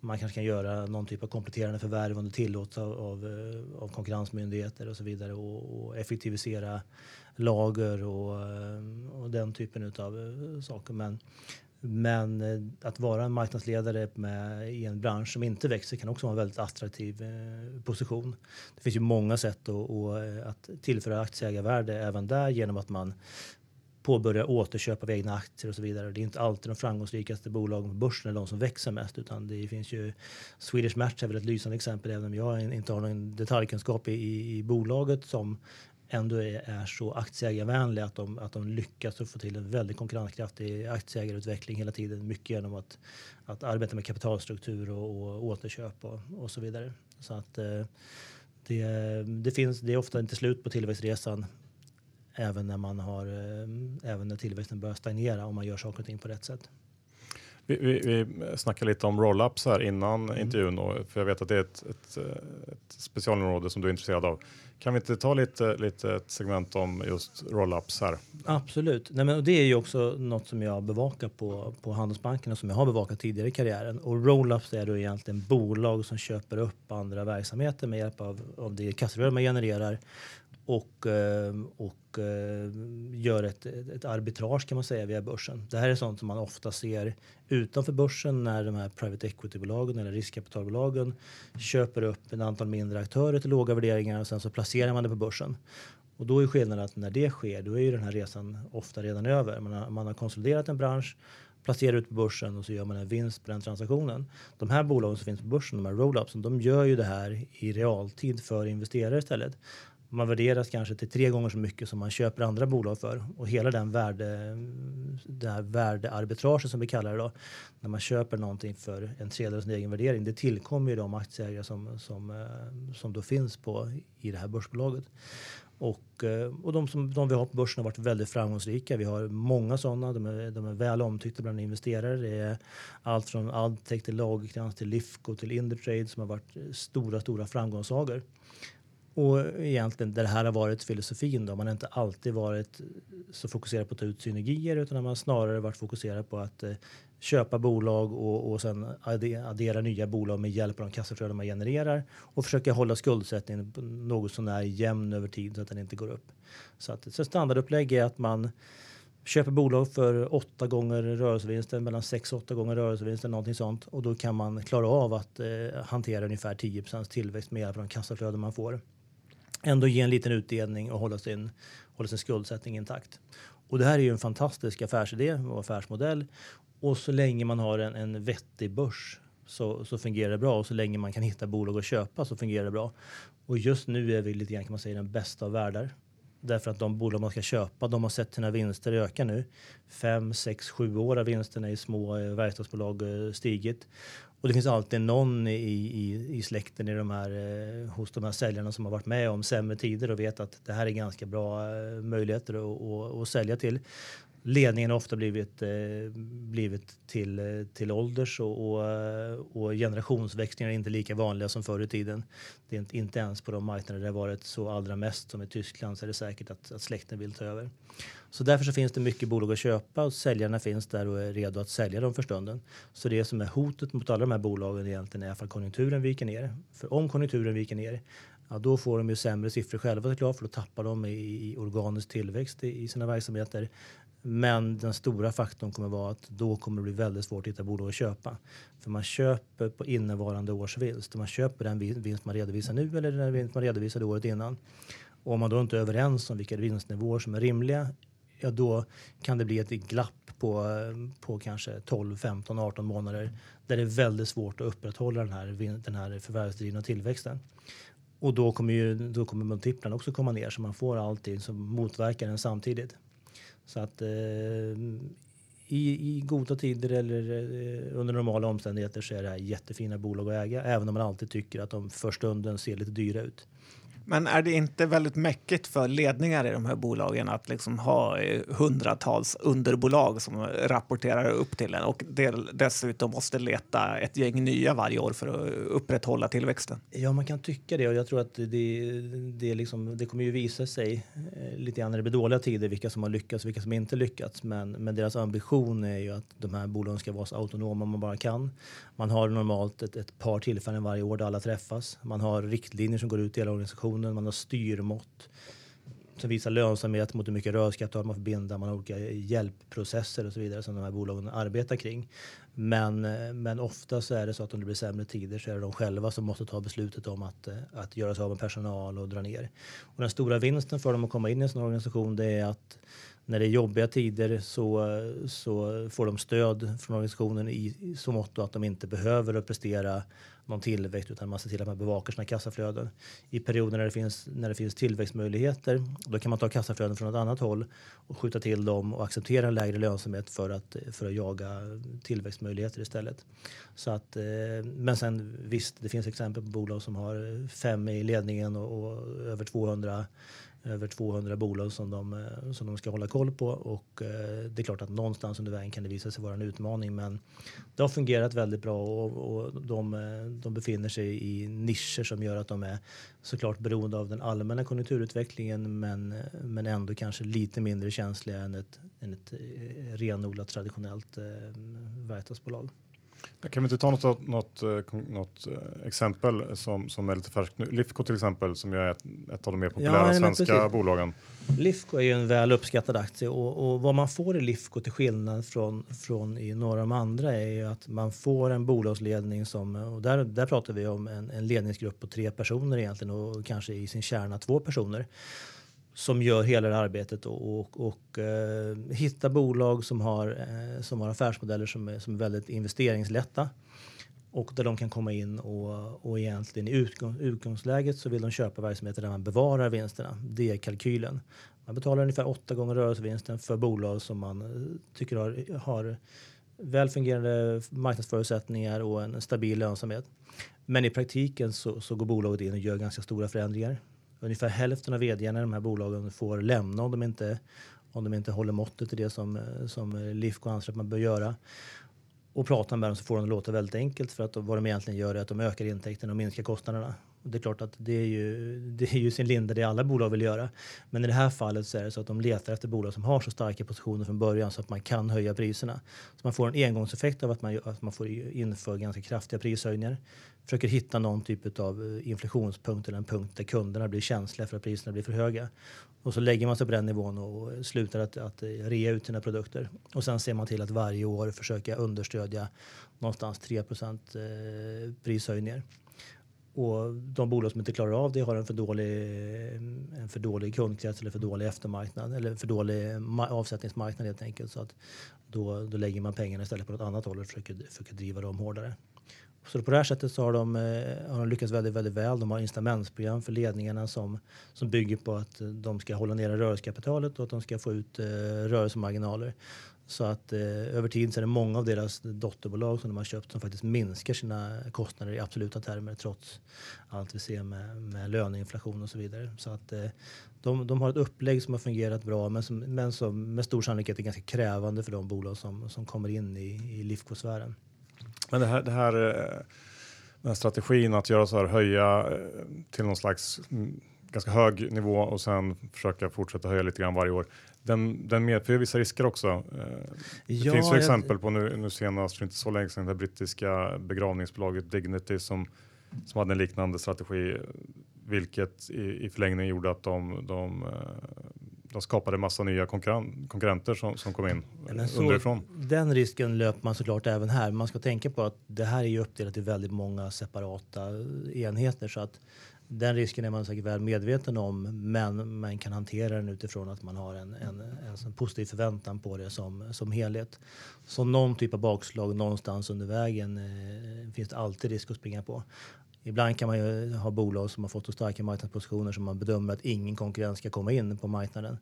man kanske kan göra någon typ av kompletterande förvärv om det tillåts av, av, eh, av konkurrensmyndigheter och så vidare och, och effektivisera lager och, eh, och den typen av eh, saker. Men men eh, att vara en marknadsledare med, i en bransch som inte växer kan också vara en väldigt attraktiv eh, position. Det finns ju många sätt att, eh, att tillföra aktieägarvärde även där genom att man påbörjar återköp av egna aktier och så vidare. Det är inte alltid de framgångsrikaste bolagen på börsen eller de som växer mest utan det finns ju Swedish Match är väl ett lysande exempel även om jag inte har någon detaljkunskap i, i, i bolaget som ändå är, är så aktieägarvänliga att de, att de lyckas att få till en väldigt konkurrenskraftig aktieägarutveckling hela tiden. Mycket genom att, att arbeta med kapitalstruktur och, och återköp och, och så vidare. Så att eh, det, det, finns, det är ofta inte slut på tillväxtresan även när, man har, eh, även när tillväxten börjar stagnera om man gör saker och ting på rätt sätt. Vi, vi, vi snackade lite om roll-ups här innan mm. intervjun, då, för jag vet att det är ett, ett, ett specialområde som du är intresserad av. Kan vi inte ta lite, lite ett segment om just roll-ups här? Absolut. Nej, men det är ju också något som jag bevakar på, på Handelsbanken och som jag har bevakat tidigare i karriären. Och roll-ups är då egentligen bolag som köper upp andra verksamheter med hjälp av, av det kassarör man genererar och, ehm, och ehm, gör ett, ett arbitrage kan man säga via börsen. Det här är sånt som man ofta ser utanför börsen när de här private equity-bolagen eller riskkapitalbolagen köper upp ett antal mindre aktörer till låga värderingar och sen så placerar man det på börsen. Och då är skillnaden att när det sker, då är ju den här resan ofta redan över. Man har, man har konsoliderat en bransch, placerar ut på börsen och så gör man en vinst på den transaktionen. De här bolagen som finns på börsen, de här roll-upsen, de gör ju det här i realtid för investerare istället man värderas kanske till tre gånger så mycket som man köper andra bolag för. Och hela den värde, det här värdearbitraget som vi kallar det då, när man köper någonting för en tredjedel av sin egen värdering, det tillkommer ju de aktieägare som, som, eh, som då finns på, i det här börsbolaget. Och, eh, och de, som, de vi har på börsen har varit väldigt framgångsrika. Vi har många sådana. De är, de är väl omtyckta bland investerare. Det är allt från Adtech till Lagercrantz till Lifco till Indutrade som har varit stora, stora framgångssagor. Och egentligen det här har varit filosofin då. Man har inte alltid varit så fokuserad på att ta ut synergier utan man har snarare varit fokuserad på att eh, köpa bolag och, och sen addera nya bolag med hjälp av de kassaflöden man genererar och försöka hålla skuldsättningen något sånär jämn över tid så att den inte går upp. Så att så standardupplägg är att man köper bolag för åtta gånger rörelsevinsten, mellan sex och åtta gånger rörelsevinsten, någonting sånt. Och då kan man klara av att eh, hantera ungefär 10% tillväxt med hjälp av de kassaflöden man får ändå ge en liten utdelning och hålla sin, hålla sin skuldsättning intakt. Och det här är ju en fantastisk affärsidé och affärsmodell. Och så länge man har en, en vettig börs så, så fungerar det bra och så länge man kan hitta bolag att köpa så fungerar det bra. Och just nu är vi lite grann kan man säga den bästa av världar. Därför att de bolag man ska köpa, de har sett sina vinster öka nu. Fem, sex, sju år har vinsterna i små eh, verkstadsbolag eh, stigit. Och det finns alltid någon i, i, i släkten i de här, eh, hos de här säljarna som har varit med om sämre tider och vet att det här är ganska bra eh, möjligheter att, att, att sälja till ledningen har ofta blivit, eh, blivit till, eh, till ålders och, och, eh, och generationsväxlingar är inte lika vanliga som förr i tiden. Det är inte, inte ens på de marknader där det varit så allra mest som i Tyskland så är det säkert att, att släkten vill ta över. Så därför så finns det mycket bolag att köpa och säljarna finns där och är redo att sälja dem för stunden. Så det som är hotet mot alla de här bolagen egentligen är att konjunkturen viker ner. För om konjunkturen viker ner ja, då får de ju sämre siffror själva såklart för då tappar de i, i organisk tillväxt i, i sina verksamheter. Men den stora faktorn kommer vara att då kommer det bli väldigt svårt att hitta bolag att köpa. För man köper på innevarande års vinst. Man köper den vinst man redovisar nu eller den vinst man redovisade året innan. Och om man då inte är överens om vilka vinstnivåer som är rimliga, ja då kan det bli ett glapp på, på kanske 12, 15, 18 månader där det är väldigt svårt att upprätthålla den här, den här förvärvsdrivna tillväxten. Och då kommer, ju, då kommer multiplarna också komma ner så man får allting som motverkar den samtidigt. Så att eh, i, i goda tider eller eh, under normala omständigheter så är det här jättefina bolag att äga, även om man alltid tycker att de för stunden ser lite dyra ut. Men är det inte väldigt mäckigt för ledningar i de här bolagen att liksom ha eh, hundratals underbolag som rapporterar upp till en och dessutom måste leta ett gäng nya varje år för att upprätthålla tillväxten? Ja, man kan tycka det och jag tror att det, det, liksom, det kommer ju visa sig eh, lite grann när det blir dåliga tider vilka som har lyckats och vilka som inte lyckats. Men, men deras ambition är ju att de här bolagen ska vara så autonoma man bara kan. Man har normalt ett, ett par tillfällen varje år där alla träffas. Man har riktlinjer som går ut i hela organisationen. Man har styrmått som visar lönsamhet mot hur mycket rörelsekapital man får binda. Man har olika hjälpprocesser och så vidare som de här bolagen arbetar kring. Men, men ofta så är det så att om det blir sämre tider så är det de själva som måste ta beslutet om att, att göra sig av med personal och dra ner. Och den stora vinsten för dem att komma in i en sån organisation det är att när det är jobbiga tider så, så får de stöd från organisationen i så mått att de inte behöver prestera någon tillväxt utan man ser till att man bevakar sina kassaflöden. I perioder när det finns, när det finns tillväxtmöjligheter då kan man ta kassaflöden från ett annat håll och skjuta till dem och acceptera en lägre lönsamhet för att, för att jaga tillväxtmöjligheter istället. Så att, eh, men sen visst, det finns exempel på bolag som har fem i ledningen och, och över 200 över 200 bolag som de, eh, som de ska hålla koll på och eh, det är klart att någonstans under vägen kan det visa sig vara en utmaning men det har fungerat väldigt bra och, och de, eh, de befinner sig i nischer som gör att de är såklart beroende av den allmänna konjunkturutvecklingen men, men ändå kanske lite mindre känsliga än ett, än ett renodlat traditionellt verkstadsbolag. Kan vi inte ta något, något, eh, något eh, exempel som, som är lite färskt nu? Lifco till exempel som är ett, ett av de mer populära ja, svenska bolagen. Lifco är ju en väl uppskattad aktie och, och, vad man får i Lifco till skillnad från, från i några av de andra är ju att man får en bolagsledning som, och där, där pratar vi om en, en ledningsgrupp på tre personer egentligen och kanske i sin kärna två personer som gör hela det arbetet och, och, och eh, hitta bolag som har, eh, som har affärsmodeller som är, som är väldigt investeringslätta och där de kan komma in och, och egentligen i utgång, utgångsläget så vill de köpa verksamheter där man bevarar vinsterna. Det är kalkylen. Man betalar ungefär åtta gånger rörelsevinsten för bolag som man eh, tycker har, har väl fungerande marknadsförutsättningar och en stabil lönsamhet. Men i praktiken så, så går bolaget in och gör ganska stora förändringar Ungefär hälften av vd i de här bolagen får lämna om de inte, om de inte håller måttet till det som, som Lifco anser att man bör göra. Och pratar med dem så får de det låta väldigt enkelt för att vad de egentligen gör är att de ökar intäkterna och minskar kostnaderna. Det är klart att det är ju, <laughs> det är ju sin linda det alla bolag vill göra. Men i det här fallet så är det så att de letar efter bolag som har så starka positioner från början så att man kan höja priserna. Så man får en engångseffekt av att man, att man får införa ganska kraftiga prishöjningar. Försöker hitta någon typ av eh, inflationspunkt eller en punkt där kunderna blir känsliga för att priserna blir för höga. Och så lägger man sig på den nivån och slutar att, att eh, rea ut sina produkter. Och sen ser man till att varje år försöka understödja någonstans 3 eh, prishöjningar. Och de bolag som inte klarar av det har en för dålig, en för dålig kundkrets eller för dålig eftermarknad eller för dålig avsättningsmarknad helt enkelt. Så att då, då lägger man pengarna istället på något annat håll och försöker, försöker driva dem hårdare. Så på det här sättet så har de, eh, har de lyckats väldigt, väldigt väl. De har incitamentsprogram för ledningarna som, som bygger på att de ska hålla nere rörelsekapitalet och att de ska få ut eh, rörelsemarginaler. Så att eh, över tid så är det många av deras dotterbolag som de har köpt som faktiskt minskar sina kostnader i absoluta termer trots allt vi ser med, med löneinflation och så vidare. Så att eh, de, de har ett upplägg som har fungerat bra men som, men som med stor sannolikhet är ganska krävande för de bolag som, som kommer in i, i Lifco-sfären. Men det här, det här eh, den här strategin att göra så här, höja eh, till någon slags mm, ganska hög nivå och sen försöka fortsätta höja lite grann varje år den, den medför vissa risker också. Eh, det ja, finns ju jag... exempel på nu, nu senast, för inte så länge sedan, det brittiska begravningsbolaget Dignity som, som hade en liknande strategi, vilket i, i förlängningen gjorde att de, de, eh, de skapade massa nya konkurren konkurrenter som, som kom in så, underifrån. Den risken löper man såklart även här. Man ska tänka på att det här är ju uppdelat i väldigt många separata enheter så att den risken är man säkert väl medveten om men man kan hantera den utifrån att man har en, en, en positiv förväntan på det som, som helhet. Så någon typ av bakslag någonstans under vägen eh, finns det alltid risk att springa på. Ibland kan man ju ha bolag som har fått så starka marknadspositioner som man bedömer att ingen konkurrens ska komma in på marknaden.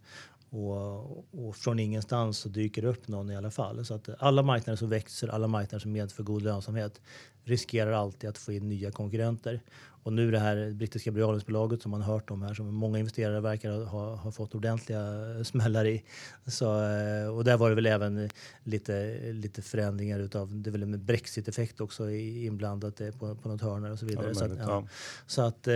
Och, och, från ingenstans så dyker det upp någon i alla fall. Så att alla marknader som växer, alla marknader som medför god lönsamhet riskerar alltid att få in nya konkurrenter. Och nu det här brittiska begravningsbolaget som man har hört om här som många investerare verkar ha, ha fått ordentliga smällar i. Så, eh, och där var det väl även lite, lite förändringar utav, det är väl en brexit-effekt också inblandat eh, på, på något hörn och så vidare. Ja, så att, ja. så att eh,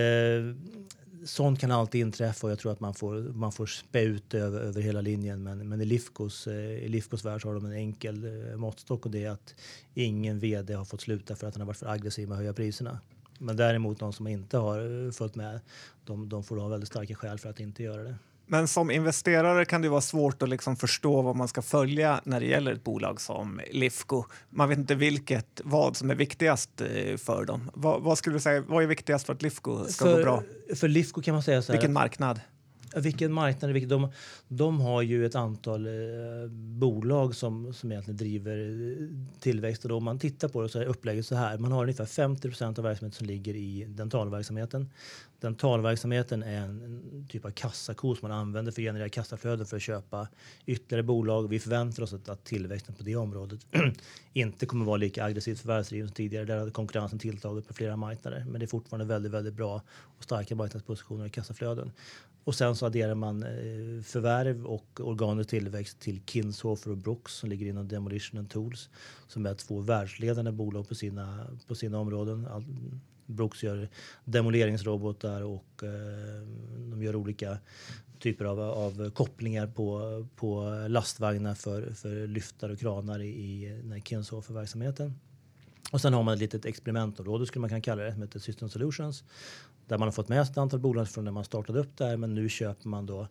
sånt kan alltid inträffa och jag tror att man får, man får spä ut över, över hela linjen. Men, men i, Lifcos, i Lifcos värld så har de en enkel måttstock och det är att ingen vd har fått sluta för att han har varit för aggressiv med att höja priserna. Men däremot de som inte har eh, följt med, de, de får ha väldigt starka skäl för att inte göra det. Men som investerare kan det vara svårt att liksom förstå vad man ska följa när det gäller ett bolag som Lifco. Man vet inte vilket, vad som är viktigast eh, för dem. Vad, vad skulle du säga, vad är viktigast för att Lifco ska för, gå bra? För Lifco kan man säga så här. Vilken marknad? Vilken marknad? Vilken, de, de har ju ett antal eh, bolag som, som egentligen driver eh, tillväxt. Och då om man tittar på det så är upplägget så här. Man har ungefär 50 procent av verksamheten som ligger i dentalverksamheten. Dentalverksamheten är en, en typ av kassako som man använder för att generera kassaflöden för att köpa ytterligare bolag. Vi förväntar oss att, att tillväxten på det området <clears throat> inte kommer vara lika aggressivt förvärvsdriven som tidigare. Där hade konkurrensen tilltagit på flera marknader. Men det är fortfarande väldigt, väldigt bra och starka marknadspositioner och kassaflöden. Och sen så adderar man eh, förvärv och organisk tillväxt till Kinshofer och Brooks som ligger inom Demolition and Tools som är två världsledande bolag på sina, på sina områden. All, Brooks gör demoleringsrobotar och eh, de gör olika typer av, av kopplingar på, på lastvagnar för, för lyftar och kranar i, i Kinshofer-verksamheten. Och sen har man ett litet experimentområde skulle man kunna kalla det som heter System Solutions där man har fått med sig ett antal bolag från när man startade upp där men nu köper man då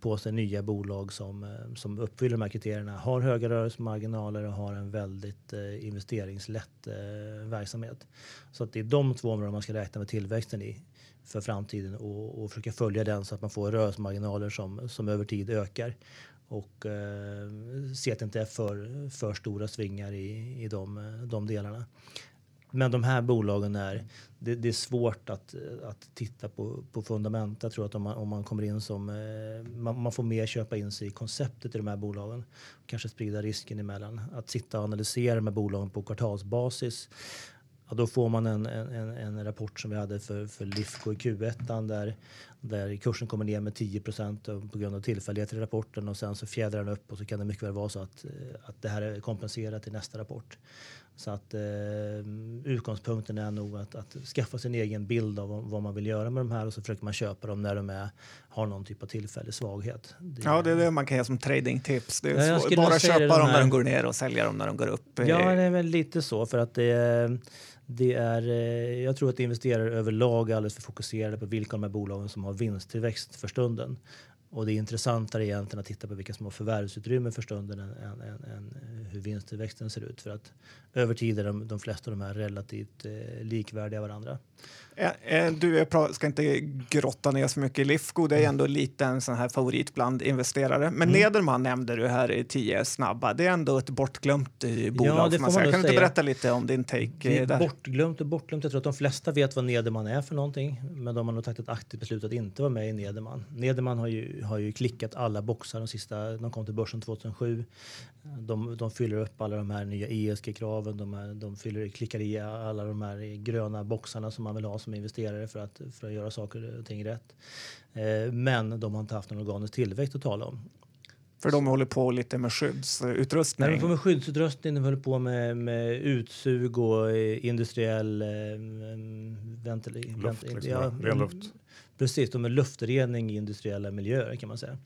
på sig nya bolag som, eh, som uppfyller de här kriterierna, har höga rörelsemarginaler och har en väldigt eh, investeringslätt eh, verksamhet. Så att det är de två områden man ska räkna med tillväxten i för framtiden och, och försöka följa den så att man får rörelsemarginaler som, som över tid ökar och eh, se att det inte är för, för stora svingar i, i de, de delarna. Men de här bolagen är, det, det, är svårt att, att titta på, på fundament. Jag tror att om man, om man kommer in som, eh, man, man, får mer köpa in sig i konceptet i de här bolagen. Kanske sprida risken emellan. Att sitta och analysera med bolagen på kvartalsbasis Ja, då får man en, en, en rapport som vi hade för, för Lifco i Q1 där, där kursen kommer ner med 10% på grund av tillfälligheter i rapporten och sen så fjädrar den upp och så kan det mycket väl vara så att, eh, att det här är kompenserat i nästa rapport. Så att eh, utgångspunkten är nog att, att, skaffa sin egen bild av vad man vill göra med de här och så försöker man köpa dem när de är, har någon typ av tillfällig svaghet. Det, ja, det är det man kan ge som tradingtips. Det är ja, bara köpa dem när de går ner och sälja dem när de går upp. Ja, det är väl lite så för att det är det är, eh, jag tror att investerare överlag är alldeles för fokuserade på vilka av de här bolagen som har vinsttillväxt för stunden. Och det är intressantare egentligen att titta på vilka som har förvärvsutrymme för stunden än, än, än, än hur vinsttillväxten ser ut. För att över tid är de, de flesta av de här relativt eh, likvärdiga varandra. Du, jag ska inte grotta ner så mycket i Lifco. Det är ändå lite en sån här favorit bland investerare. Men mm. Nederman nämnde du här i tio snabba. Det är ändå ett bortglömt eh, bolag. Ja, det man säga. Kan du inte berätta lite om din take? Det är där? bortglömt och bortglömt. Jag tror att de flesta vet vad Nederman är för någonting. Men de har nog tagit ett aktivt beslut att inte vara med i Nederman. Nederman har ju, har ju klickat alla boxar de sista, de kom till börsen 2007. De, de fyller upp alla de här nya ESG-kraven. De, de fyller, klickar i alla de här gröna boxarna som man vill ha som investerare för att, för att göra saker och ting rätt. Eh, men de har inte haft någon organisk tillväxt att tala om. För de håller på lite med skyddsutrustning? Nej, de håller på med skyddsutrustning, de håller på med, med utsug och eh, industriell eh, ventil, luft, liksom, ja, luft. Precis, de är luftrening i industriella miljöer kan man säga.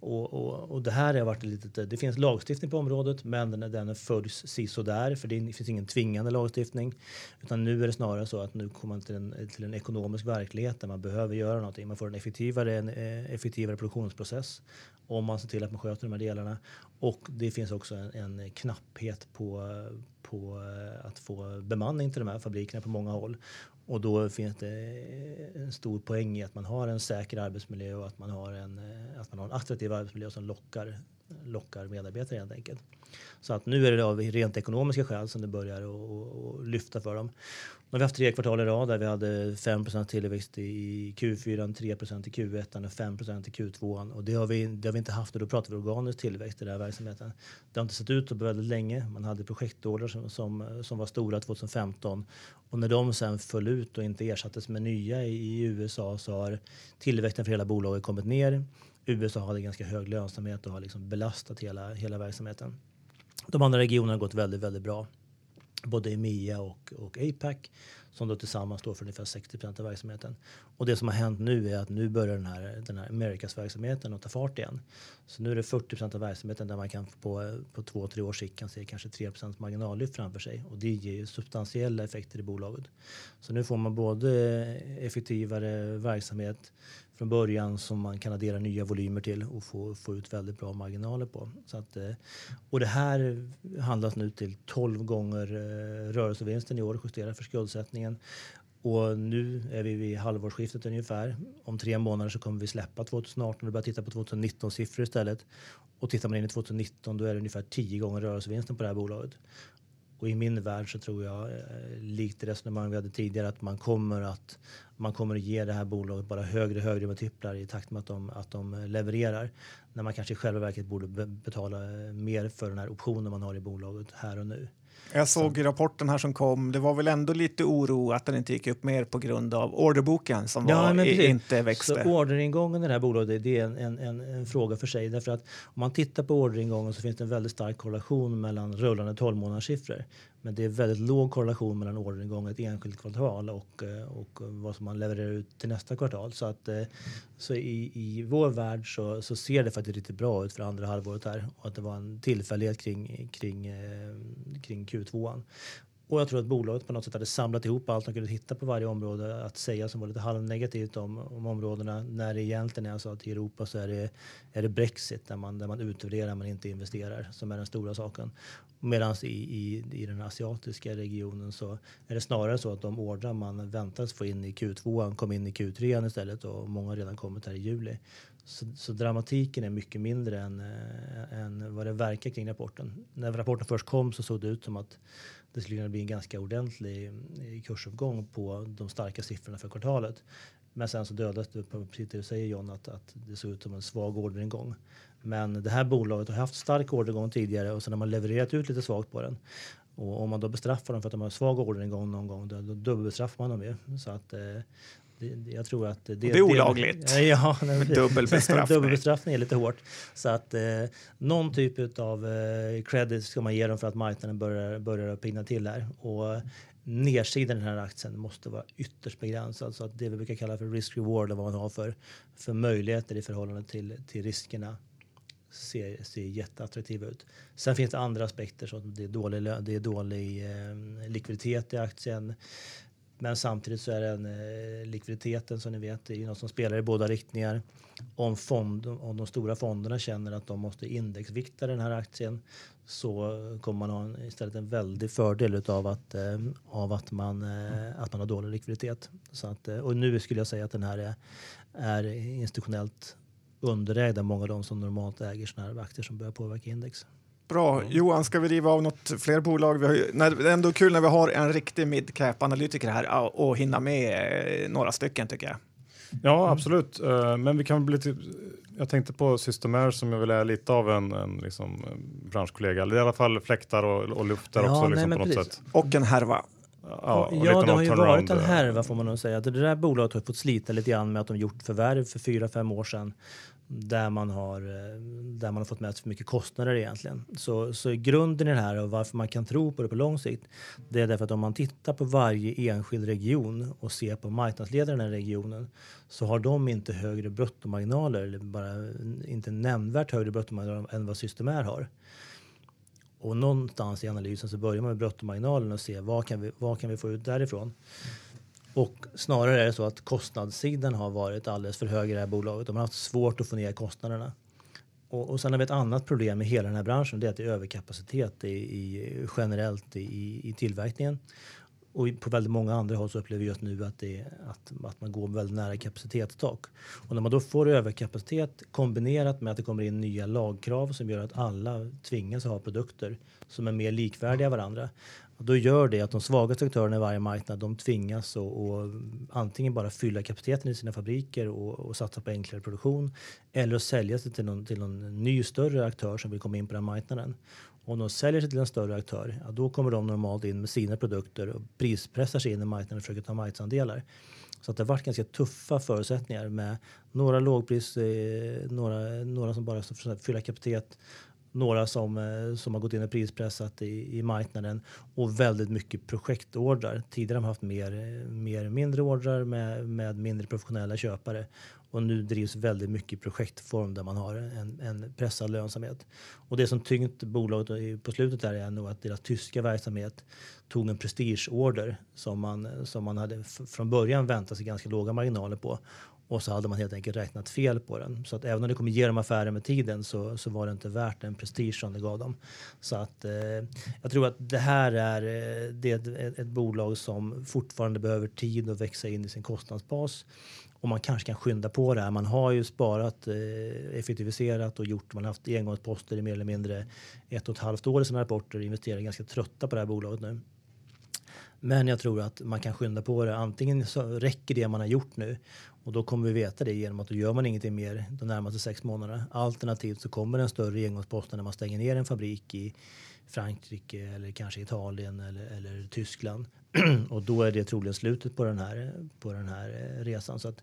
Och, och, och det här har varit lite, det finns lagstiftning på området men den, den följs sisådär för det finns ingen tvingande lagstiftning. Utan nu är det snarare så att nu kommer man till en, till en ekonomisk verklighet där man behöver göra någonting. Man får en effektivare, en eh, effektivare produktionsprocess om man ser till att man sköter de här delarna. Och det finns också en, en knapphet på, på eh, att få bemanning till de här fabrikerna på många håll. Och då finns det eh, en stor poäng i att man har en säker arbetsmiljö och att man har en, eh, att man har en attraktiv arbetsmiljö som lockar, lockar medarbetare helt enkelt. Så att nu är det av rent ekonomiska skäl som det börjar att lyfta för dem. Nu har vi haft tre kvartal i rad där vi hade 5% tillväxt i Q4, 3% i Q1 och 5% i Q2. Och det har, vi, det har vi inte haft och då pratar vi organisk tillväxt i den här verksamheten. Det har inte sett ut så väldigt länge. Man hade projektorder som, som, som var stora 2015 och när de sen föll ut och inte ersattes med nya i, i USA så har tillväxten för hela bolaget kommit ner. USA hade ganska hög lönsamhet och har liksom belastat hela, hela verksamheten. De andra regionerna har gått väldigt, väldigt bra. Både EMEA och, och APAC som då tillsammans står för ungefär 60 procent av verksamheten. Och det som har hänt nu är att nu börjar den här, den här Americas-verksamheten att ta fart igen. Så nu är det 40 procent av verksamheten där man kan på, på två, tre års sikt kan se kanske 3 procents marginallyft framför sig och det ger ju substantiella effekter i bolaget. Så nu får man både effektivare verksamhet från början som man kan addera nya volymer till och få, få ut väldigt bra marginaler på. Så att, eh, och det här handlas nu till 12 gånger eh, rörelsevinsten i år justerat för skuldsättningen. Och nu är vi vid halvårsskiftet ungefär. Om tre månader så kommer vi släppa 2018 och börja titta på 2019 siffror istället. Och tittar man in i 2019 då är det ungefär 10 gånger rörelsevinsten på det här bolaget. Och i min värld så tror jag, eh, likt det resonemang vi hade tidigare, att man kommer att, man kommer att ge det här bolaget bara högre och högre multiplar i takt med att de, att de levererar. När man kanske i själva verket borde betala eh, mer för den här optionen man har i bolaget här och nu. Jag såg i rapporten här som kom, det var väl ändå lite oro att den inte gick upp mer på grund av orderboken som ja, var, inte växte. Så orderingången i det här bolaget det är en, en, en, en, fråga för sig. Därför att om man tittar på orderingången så finns det en väldigt stark korrelation mellan rullande 12 månaderssiffror. Men det är väldigt låg korrelation mellan orderingång ett enskilt kvartal och, eh, och vad som man levererar ut till nästa kvartal. Så, att, eh, så i, i vår värld så, så ser det faktiskt riktigt bra ut för andra halvåret här och att det var en tillfällighet kring, kring, eh, kring Q2. Och jag tror att bolaget på något sätt hade samlat ihop allt de kunde hitta på varje område att säga som var lite halvnegativt om, om områdena när det egentligen är så att i Europa så är det, är det Brexit där man, där man utvärderar men inte investerar som är den stora saken. Medan i, i, i den asiatiska regionen så är det snarare så att de ordrar man väntas få in i Q2 kom in i Q3 istället och många har redan kommit här i juli. Så, så, dramatiken är mycket mindre än, äh, än vad det verkar kring rapporten. När rapporten först kom så såg det ut som att det skulle kunna bli en ganska ordentlig eh, kursuppgång på de starka siffrorna för kvartalet. Men sen så dödades det, precis det du säger John, att, att det såg ut som en svag orderingång. Men det här bolaget har haft stark orderingång tidigare och sen har man levererat ut lite svagt på den. Och om man då bestraffar dem för att de har svag orderingång någon gång, då, då dubbelbestraffar man dem ju. Så att, eh, det, jag tror att det, det är olagligt. Det, <laughs> ja, <laughs> dubbelbestraffning. <laughs> dubbelbestraffning är lite hårt. Så att eh, någon typ av eh, credit ska man ge dem för att marknaden börjar, börjar pigna till här. Och nedsidan i den här aktien måste vara ytterst begränsad. Så att det vi brukar kalla för risk-reward, vad man har för, för möjligheter i förhållande till, till riskerna ser, ser jätteattraktiva ut. Sen finns det andra aspekter som det är dålig, det är dålig eh, likviditet i aktien. Men samtidigt så är den eh, likviditeten som ni vet det är ju något som spelar i båda riktningar. Om, fond, om de stora fonderna känner att de måste indexvikta den här aktien så kommer man ha en, istället en väldig fördel av att, eh, av att, man, eh, att man har dålig likviditet. Så att, eh, och nu skulle jag säga att den här är, är institutionellt underägd av många av de som normalt äger sådana här aktier som börjar påverka index. Bra. Johan, ska vi riva av något fler bolag? Vi har ju, när, det är ändå kul när vi har en riktig midcap-analytiker här och hinna med eh, några stycken tycker jag. Ja, absolut. Uh, men vi kan bli lite... Jag tänkte på Systemair som jag vill är lite av en, en liksom, branschkollega. Eller i alla fall fläktar och, och luftar ja, också liksom, nej, på något sätt. Och en härva. Ja, ja det har ju varit en härva får man nog säga. Det där bolaget har fått slita lite grann med att de gjort förvärv för fyra, fem år sedan där man har, eh, där man har fått med sig för mycket kostnader egentligen. Så, så grunden i det här och varför man kan tro på det på lång sikt, det är därför att om man tittar på varje enskild region och ser på marknadsledaren i den regionen så har de inte högre bruttomarginaler, eller bara inte nämnvärt högre bruttomarginaler än vad Systemair har. Och någonstans i analysen så börjar man med bruttomarginalen och ser vad kan vi, vad kan vi få ut därifrån. Och snarare är det så att kostnadssidan har varit alldeles för hög i det här bolaget. De har haft svårt att få ner kostnaderna. Och, och sen har vi ett annat problem med hela den här branschen. Det är att det är överkapacitet i, i generellt i, i tillverkningen. Och på väldigt många andra håll så upplever vi just nu att, det, att, att man går väldigt nära kapacitetstak. Och när man då får överkapacitet kombinerat med att det kommer in nya lagkrav som gör att alla tvingas ha produkter som är mer likvärdiga varandra. Och då gör det att de svagaste aktörerna i varje marknad de tvingas att antingen bara fylla kapaciteten i sina fabriker och, och satsa på enklare produktion eller att sälja sig till någon, till någon ny större aktör som vill komma in på den marknaden. Om de säljer sig till en större aktör, ja, då kommer de normalt in med sina produkter och prispressar sig in i marknaden och försöker ta marknadsandelar. Så att det har varit ganska tuffa förutsättningar med några lågpris, eh, några, några som bara ska fylla kapacitet några som, eh, som har gått in och prispressat i, i marknaden och väldigt mycket projektordrar. Tidigare har de haft mer, eh, mer mindre ordrar med, med mindre professionella köpare och nu drivs väldigt mycket projektform där man har en, en pressad lönsamhet. Och det som tyngt bolaget på slutet där är nog att deras tyska verksamhet tog en prestigeorder som man, som man hade från början väntat sig ganska låga marginaler på och så hade man helt enkelt räknat fel på den. Så att även om det kommer ge dem affärer med tiden så, så var det inte värt den prestige som det gav dem. Så att eh, jag tror att det här är, eh, det är ett, ett, bolag som fortfarande behöver tid att växa in i sin kostnadsbas. Och man kanske kan skynda på det här. Man har ju sparat, eh, effektiviserat och gjort, man har haft engångsposter i mer eller mindre ett och ett halvt år i sina rapporter. Investerare är ganska trötta på det här bolaget nu. Men jag tror att man kan skynda på det. Antingen så räcker det man har gjort nu och då kommer vi veta det genom att då gör man ingenting mer de närmaste sex månaderna. Alternativt så kommer en större engångspost när man stänger ner en fabrik i Frankrike eller kanske Italien eller, eller Tyskland. <clears throat> och då är det troligen slutet på den här, på den här eh, resan. Så att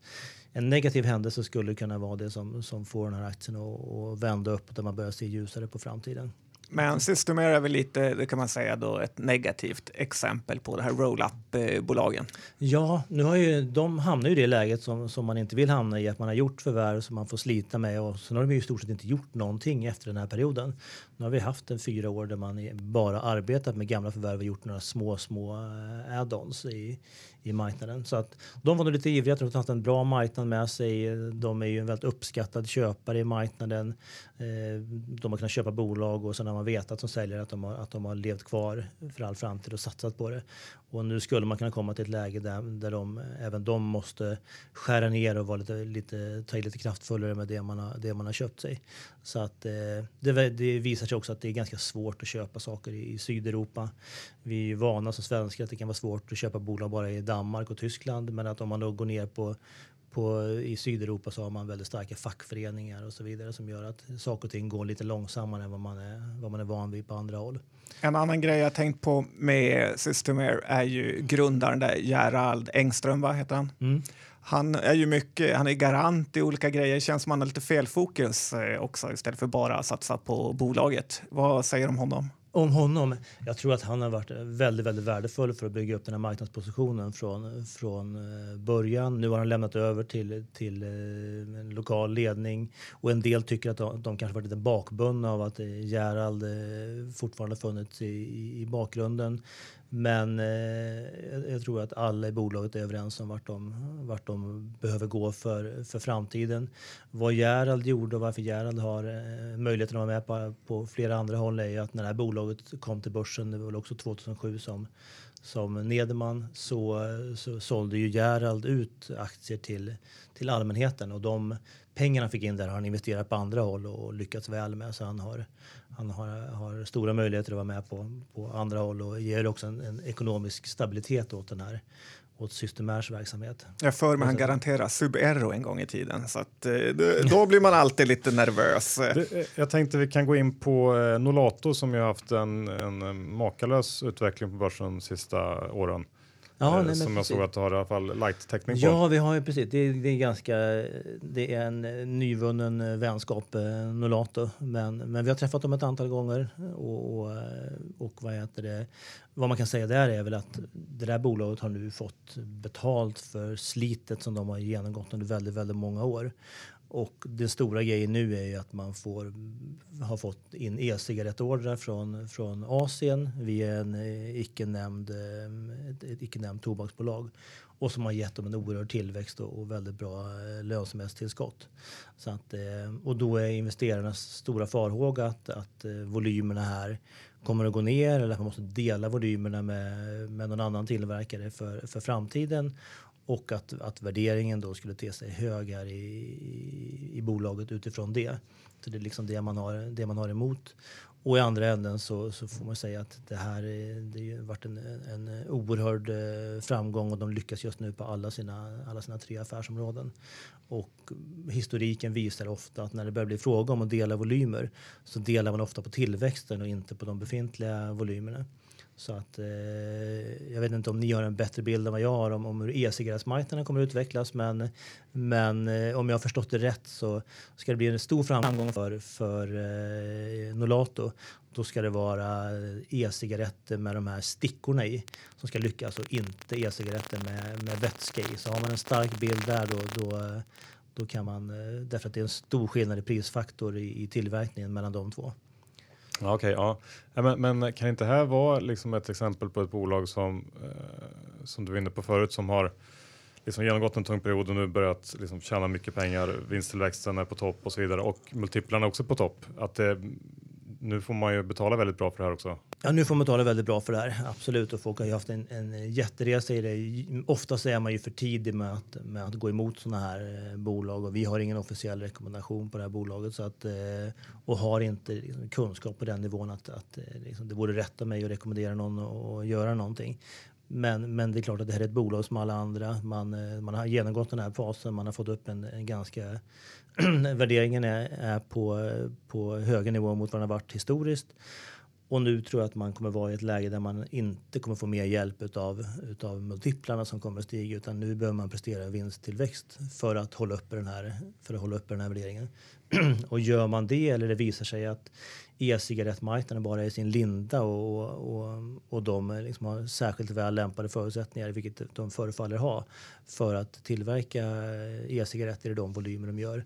en negativ händelse skulle kunna vara det som, som får den här aktien att vända upp och där man börjar se ljusare på framtiden. Men Systemair är väl lite, det kan man säga då, ett negativt exempel på det här roll-up-bolagen. Ja, nu har ju, de hamnar ju i det läget som, som man inte vill hamna i, att man har gjort förvärv som man får slita med och sen har de ju i stort sett inte gjort någonting efter den här perioden. Nu har vi haft en fyra år där man bara arbetat med gamla förvärv och gjort några små, små eh, add-ons i, i marknaden. Så att de var nog lite ivriga, jag tror att de haft en bra marknad med sig. De är ju en väldigt uppskattad köpare i marknaden. Eh, de har kunnat köpa bolag och sen har man vetat som säljare att de har, att de har levt kvar för all framtid och satsat på det. Och nu skulle man kunna komma till ett läge där, där de, även de måste skära ner och vara lite, lite, ta i lite kraftfullare med det man har, det man har köpt sig. Så att eh, det, det visar sig också att det är ganska svårt att köpa saker i, i Sydeuropa. Vi är vana som svenskar att det kan vara svårt att köpa bolag bara i Danmark och Tyskland men att om man då går ner på på, I Sydeuropa så har man väldigt starka fackföreningar och så vidare som gör att saker och ting går lite långsammare än vad man är, vad man är van vid på andra håll. En annan grej jag tänkt på med Systemair är ju grundaren där, Gerald Engström, vad heter han? Mm. Han är ju mycket, han är garant i olika grejer. Det känns som han har lite felfokus eh, också istället för bara satsa på bolaget. Vad säger du om honom? Om honom. Jag tror att han har varit väldigt, väldigt värdefull för att bygga upp den här marknadspositionen från, från eh, början. Nu har han lämnat över till, till eh, en lokal ledning och en del tycker att de, de kanske varit lite bakbundna av att eh, Gerald fortfarande funnits i, i bakgrunden. Men eh, jag tror att alla i bolaget är överens om vart de, vart de behöver gå för, för framtiden. Vad Gerald gjorde och varför Gerald har eh, möjligheten att vara med på, på flera andra håll är ju att när det här bolaget kom till börsen, det var väl också 2007 som, som Nederman, så, så sålde ju Gerald ut aktier till, till allmänheten och de pengarna han fick in där har han investerat på andra håll och lyckats väl med. Så han har, han har, har stora möjligheter att vara med på, på andra håll och ger också en, en ekonomisk stabilitet åt den här åt Systemairs verksamhet. Jag för mig han garanterar Sub-Aero en gång i tiden så att, eh, då blir man alltid lite nervös. <laughs> Det, jag tänkte vi kan gå in på eh, Nolato som ju haft en, en makalös utveckling på börsen de sista åren. Ja, eh, nej, som jag såg att du har i alla fall light-täckning på. Ja, vi har ju precis. Det är, det är ganska. Det är en nyvunnen eh, vänskap, eh, Nolato, men, men vi har träffat dem ett antal gånger och, och, och vad heter det? Vad man kan säga där är väl att det där bolaget har nu fått betalt för slitet som de har genomgått under väldigt, väldigt många år. Och den stora grejen nu är ju att man får, har fått in e-cigarettordrar från, från Asien via en eh, icke-nämnd, eh, ett icke-nämnd tobaksbolag och som har gett dem en oerhörd tillväxt och, och väldigt bra eh, lönsamhetstillskott. Så att, och då är investerarnas stora farhåga att, att volymerna här kommer att gå ner eller att man måste dela volymerna med, med någon annan tillverkare för, för framtiden och att, att värderingen då skulle te sig högre i, i, i bolaget utifrån det. Så det är liksom det man har, det man har emot. Och i andra änden så, så får man säga att det här det har varit en, en oerhörd eh, framgång och de lyckas just nu på alla sina, alla sina tre affärsområden. Och historiken visar ofta att när det börjar bli fråga om att dela volymer så delar man ofta på tillväxten och inte på de befintliga volymerna. Så att eh, jag vet inte om ni har en bättre bild än vad jag har om, om hur e-cigarettsmarknaden kommer att utvecklas. Men, men eh, om jag har förstått det rätt så ska det bli en stor framgång för, för eh, Nolato. Då ska det vara e-cigaretter med de här stickorna i som ska lyckas och inte e-cigaretter med, med vätska i. Så har man en stark bild där då, då, då kan man, eh, därför att det är en stor skillnad i prisfaktor i, i tillverkningen mellan de två. Okej, okay, ja. Men, men, kan inte det här vara liksom ett exempel på ett bolag som, eh, som du var inne på förut som har liksom genomgått en tung period och nu börjat liksom tjäna mycket pengar, vinsttillväxten är på topp och så vidare och multiplarna också på topp. Att det nu får man ju betala väldigt bra för det här också. Ja, nu får man betala väldigt bra för det här, absolut. Och folk har ju haft en, en jätteresa i det. Oftast är man ju för tidig med att, med att gå emot sådana här eh, bolag och vi har ingen officiell rekommendation på det här bolaget så att, eh, och har inte liksom, kunskap på den nivån att, att eh, liksom, det vore rätt av mig att rekommendera någon att göra någonting. Men, men det är klart att det här är ett bolag som alla andra. Man, man har genomgått den här fasen, man har fått upp en, en ganska... <clears throat> värderingen är, är på, på högre nivå mot vad den har varit historiskt. Och nu tror jag att man kommer vara i ett läge där man inte kommer få mer hjälp utav, utav multiplarna som kommer att stiga utan nu behöver man prestera vinsttillväxt för att hålla uppe den här, för att hålla uppe den här värderingen. <clears throat> och gör man det eller det visar sig att e-cigarettmarknaden bara är i sin linda och, och, och de liksom har särskilt väl lämpade förutsättningar, vilket de förefaller ha, för att tillverka e-cigaretter i de volymer de gör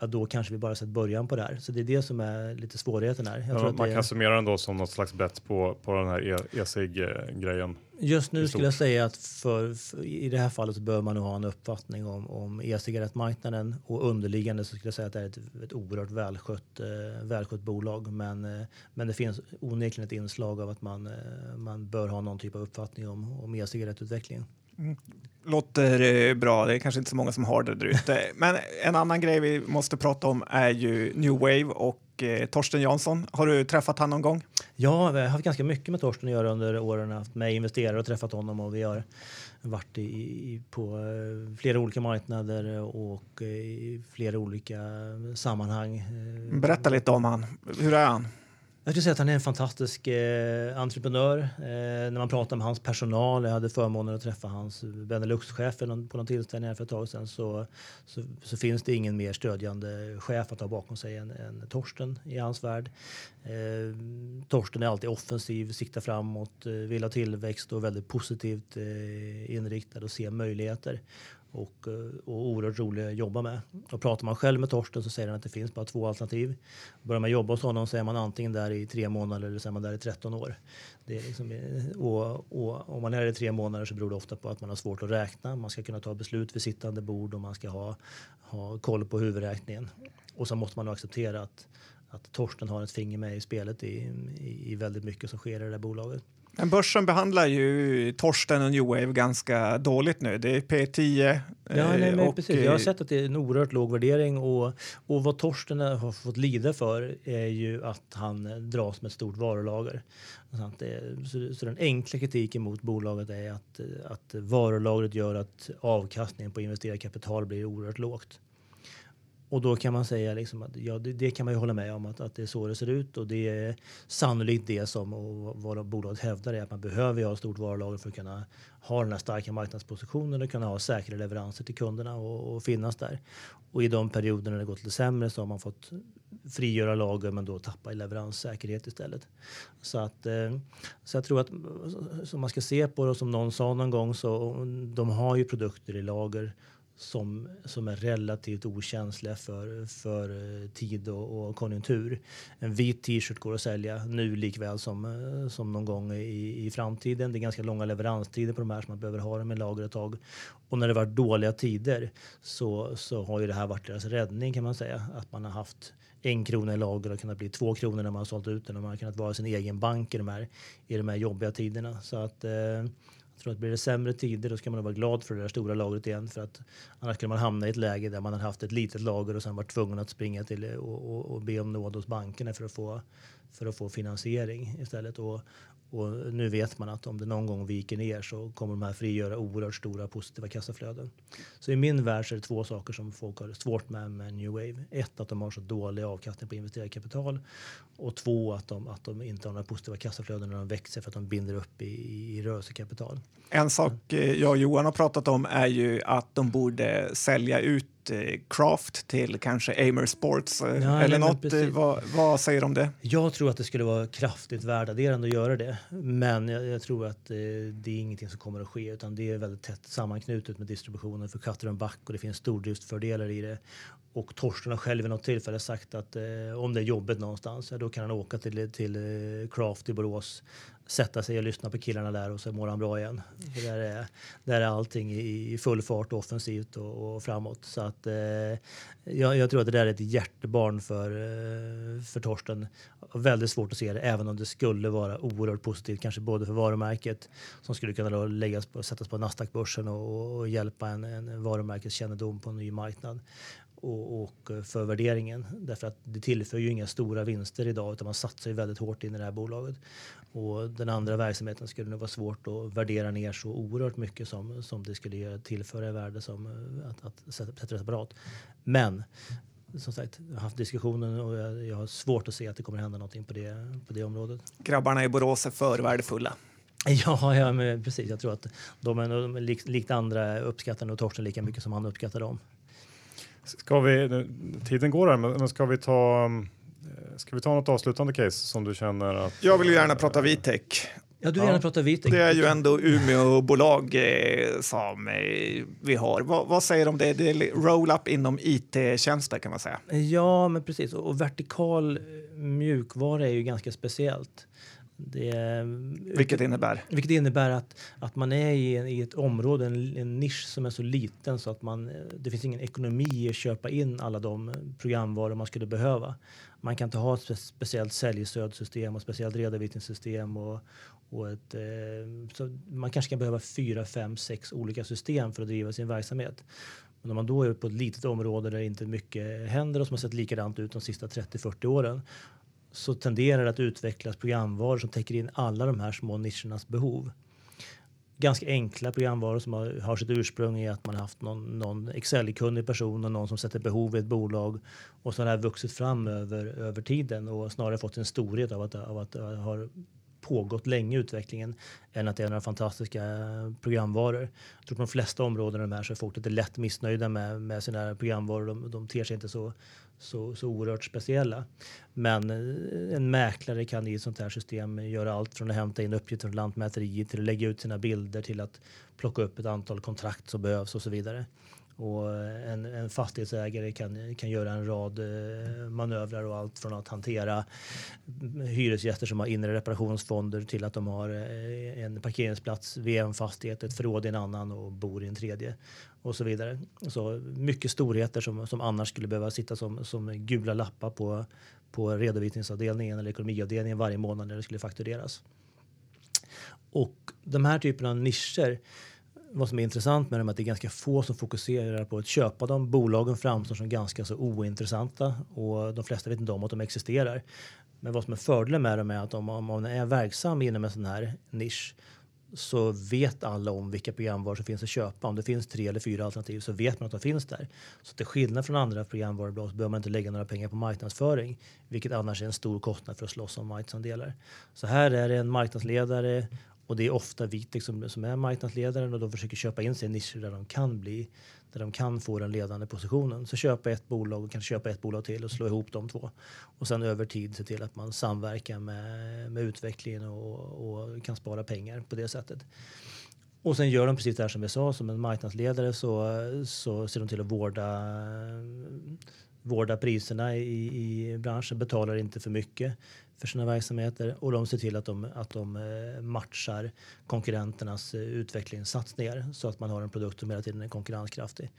ja, då kanske vi bara sett början på det här. Så det är det som är lite svårigheten här. Ja, man kan summera den då som något slags bett på, på den här e-cig-grejen. Just nu skulle jag säga att för, för, i det här fallet så bör man nog ha en uppfattning om, om e-cigarettmarknaden och underliggande så skulle jag säga att det är ett, ett oerhört välskött, eh, välskött bolag. Men, eh, men det finns onekligen ett inslag av att man, eh, man bör ha någon typ av uppfattning om, om e-cigarettutvecklingen. Mm. Låter eh, bra. Det är kanske inte så många som har det där ute. <laughs> Men en annan grej vi måste prata om är ju New Wave och eh, Torsten Jansson. Har du träffat han någon gång? Ja, vi har haft ganska mycket med Torsten att göra under åren. Haft med investerare och träffat honom och vi har varit i, i, på eh, flera olika marknader och i flera olika sammanhang. Berätta lite om han. Hur är han? Jag skulle säga att han är en fantastisk eh, entreprenör. Eh, när man pratar med hans personal, jag hade förmånen att träffa hans Benelux-chef på någon tillställning här för ett tag sedan, så, så, så, finns det ingen mer stödjande chef att ha bakom sig än, än Torsten i hans värld. Eh, Torsten är alltid offensiv, siktar framåt, eh, vill ha tillväxt och väldigt positivt eh, inriktad och ser möjligheter och, eh, och oerhört rolig att jobba med. Och pratar man själv med Torsten så säger han att det finns bara två alternativ. Börjar man jobba hos honom så är man antingen där i tre månader eller så är man där i 13 år. Det är liksom, eh, och, och om man är där i tre månader så beror det ofta på att man har svårt att räkna. Man ska kunna ta beslut vid sittande bord och man ska ha, ha koll på huvudräkningen. Och så måste man acceptera att, att Torsten har ett finger med i spelet i, i, i väldigt mycket som sker i det där bolaget. Men börsen behandlar ju Torsten och New Wave ganska dåligt nu. Det är P10. Ja, nej, och, precis. Jag har sett att det är en oerhört låg värdering och, och vad Torsten har fått lida för är ju att han dras med ett stort varulager. Så, så den enkla kritiken mot bolaget är att, att varulagret gör att avkastningen på investerat kapital blir oerhört lågt. Och då kan man säga liksom att ja, det, det, kan man ju hålla med om att, att det är så det ser ut och det är sannolikt det som och vad bolaget hävdar är att man behöver ha stort varulager för att kunna ha den här starka marknadspositionen och kunna ha säkra leveranser till kunderna och, och finnas där. Och i de perioderna det gått lite sämre så har man fått frigöra lager men då tappa i leveranssäkerhet istället. Så att eh, så jag tror att som man ska se på det och som någon sa någon gång så de har ju produkter i lager som, som är relativt okänsliga för, för eh, tid och, och konjunktur. En vit t-shirt går att sälja nu likväl som, eh, som någon gång i, i framtiden. Det är ganska långa leveranstider på de här så man behöver ha dem i lager ett tag. Och när det varit dåliga tider så, så har ju det här varit deras räddning kan man säga. Att man har haft en krona i lager och kunnat bli två kronor när man har sålt ut den och man har kunnat vara sin egen bank i de här, i de här jobbiga tiderna. Så att eh, tror att blir det sämre tider då ska man vara glad för det där stora lagret igen för att annars kan man hamna i ett läge där man har haft ett litet lager och sen varit tvungen att springa till eh, och, och, och be om nåd hos bankerna för att få, för att få finansiering istället. Och, och nu vet man att om det någon gång viker ner så kommer de här frigöra oerhört stora positiva kassaflöden. Så i min värld så är det två saker som folk har svårt med med New Wave. Ett, att de har så dålig avkastning på investerat kapital. Och två, att de, att de inte har några positiva kassaflöden när de växer för att de binder upp i, i rörelsekapital. En sak eh, jag och Johan har pratat om är ju att de borde sälja ut Craft till kanske Amer Sports eh, ja, eller något. Eh, vad, vad, säger du om det? Jag tror att det skulle vara kraftigt värdeadderande att göra det. Men jag, jag tror att eh, det är ingenting som kommer att ske utan det är väldigt tätt sammanknutet med distributionen för katter och back och det finns stordriftsfördelar i det. Och Torsten har själv vid något tillfälle sagt att eh, om det är jobbet någonstans, ja, då kan han åka till, till eh, Craft i Borås sätta sig och lyssna på killarna där och så mår han bra igen. För där, är, där är allting i full fart, offensivt och, och framåt. Så att, eh, jag, jag, tror att det där är ett hjärtebarn för, eh, för Torsten. Väldigt svårt att se det, även om det skulle vara oerhört positivt, kanske både för varumärket som skulle kunna läggas på, sättas på Nasdaq-börsen och, och, hjälpa en, en varumärkeskännedom på en ny marknad och, och, för värderingen. Därför att det tillför ju inga stora vinster idag utan man satsar ju väldigt hårt in i det här bolaget. Och den andra verksamheten skulle nog vara svårt att värdera ner så oerhört mycket som, som det skulle tillföra i värde som eh, att, att sätta, separat. Men som sagt, jag har haft diskussionen och jag, jag, har svårt att se att det kommer hända någonting på det, på det området. Grabbarna i Borås är för värdefulla. <laughs> Ja, ja precis. Jag tror att de är likt, likt andra uppskattar nog Torsten lika mycket som han uppskattar dem. Ska vi, tiden går här, men ska vi ta eh, Ska vi ta något avslutande case som du känner att... Jag vill ju gärna prata Vitec. Ja, du vill gärna prata Vitec. Det är ju ändå Umeå-bolag eh, som eh, vi har. Va, vad säger du om det? Det är roll-up inom IT-tjänster kan man säga. Ja, men precis. Och vertikal mjukvara är ju ganska speciellt. Det, vilket innebär? Vilket innebär att, att man är i, i ett område, en, en, nisch som är så liten så att man, det finns ingen ekonomi i att köpa in alla de programvaror man skulle behöva. Man kan inte ha ett speciellt säljstödsystem och speciellt redovisningssystem. Och, och ett, eh, så man kanske kan behöva fyra, fem, sex olika system för att driva sin verksamhet. Men om man då är på ett litet område där inte mycket händer och som har sett likadant ut de sista 30-40 åren så tenderar det att utvecklas programvaror som täcker in alla de här små nischernas behov. Ganska enkla programvaror som har, har sitt ursprung i att man haft någon, någon Excel-kunnig person och någon som sätter behov i ett bolag och så har det här vuxit fram över, över tiden och snarare fått en storhet av att, av att det har pågått länge utvecklingen än att det är några fantastiska programvaror. Jag tror på de flesta områden de här så är folk lite lätt missnöjda med, med sina programvaror. De, de ter sig inte så, så, så oerhört speciella. Men eh, en mäklare kan i ett sånt här system göra allt från att hämta in uppgifter från Lantmäteriet till att lägga ut sina bilder till att plocka upp ett antal kontrakt som behövs och så vidare. Och en, en fastighetsägare kan, kan göra en rad eh, manövrar och allt från att hantera hyresgäster som har inre reparationsfonder till att de har eh, en parkeringsplats vid en fastighet, ett förråd i en annan och bor i en tredje och så vidare. Så mycket storheter som, som annars skulle behöva sitta som, som gula lappar på, på redovisningsavdelningen eller ekonomiavdelningen varje månad när det skulle faktureras. Och de här typerna av nischer vad som är intressant med dem är att det är ganska få som fokuserar på att köpa dem. Bolagen framstår som ganska så ointressanta och de flesta vet inte om att de existerar. Men vad som är fördelen med dem är att om, man är verksam inom en sån här nisch så vet alla om vilka programvaror som finns att köpa. Om det finns tre eller fyra alternativ så vet man att de finns där. Så till skillnad från andra programvarubolag så behöver man inte lägga några pengar på marknadsföring, vilket annars är en stor kostnad för att slåss om marknadsandelar. Så här är det en marknadsledare och det är ofta Vitex som, liksom som är marknadsledaren och de försöker köpa in sig i nischer där de kan bli, där de kan få den ledande positionen. Så köpa ett bolag och kanske köpa ett bolag till och slå ihop de två. Och sen över tid se till att man samverkar med, med utvecklingen och, och kan spara pengar på det sättet. Och sen gör de precis det här som jag sa, som en marknadsledare så, så ser de till att vårda, vårdar priserna i, i branschen, betalar inte för mycket för sina verksamheter och de ser till att de, att de eh, matchar konkurrenternas eh, utvecklingssatsningar så att man har en produkt som hela tiden är konkurrenskraftig.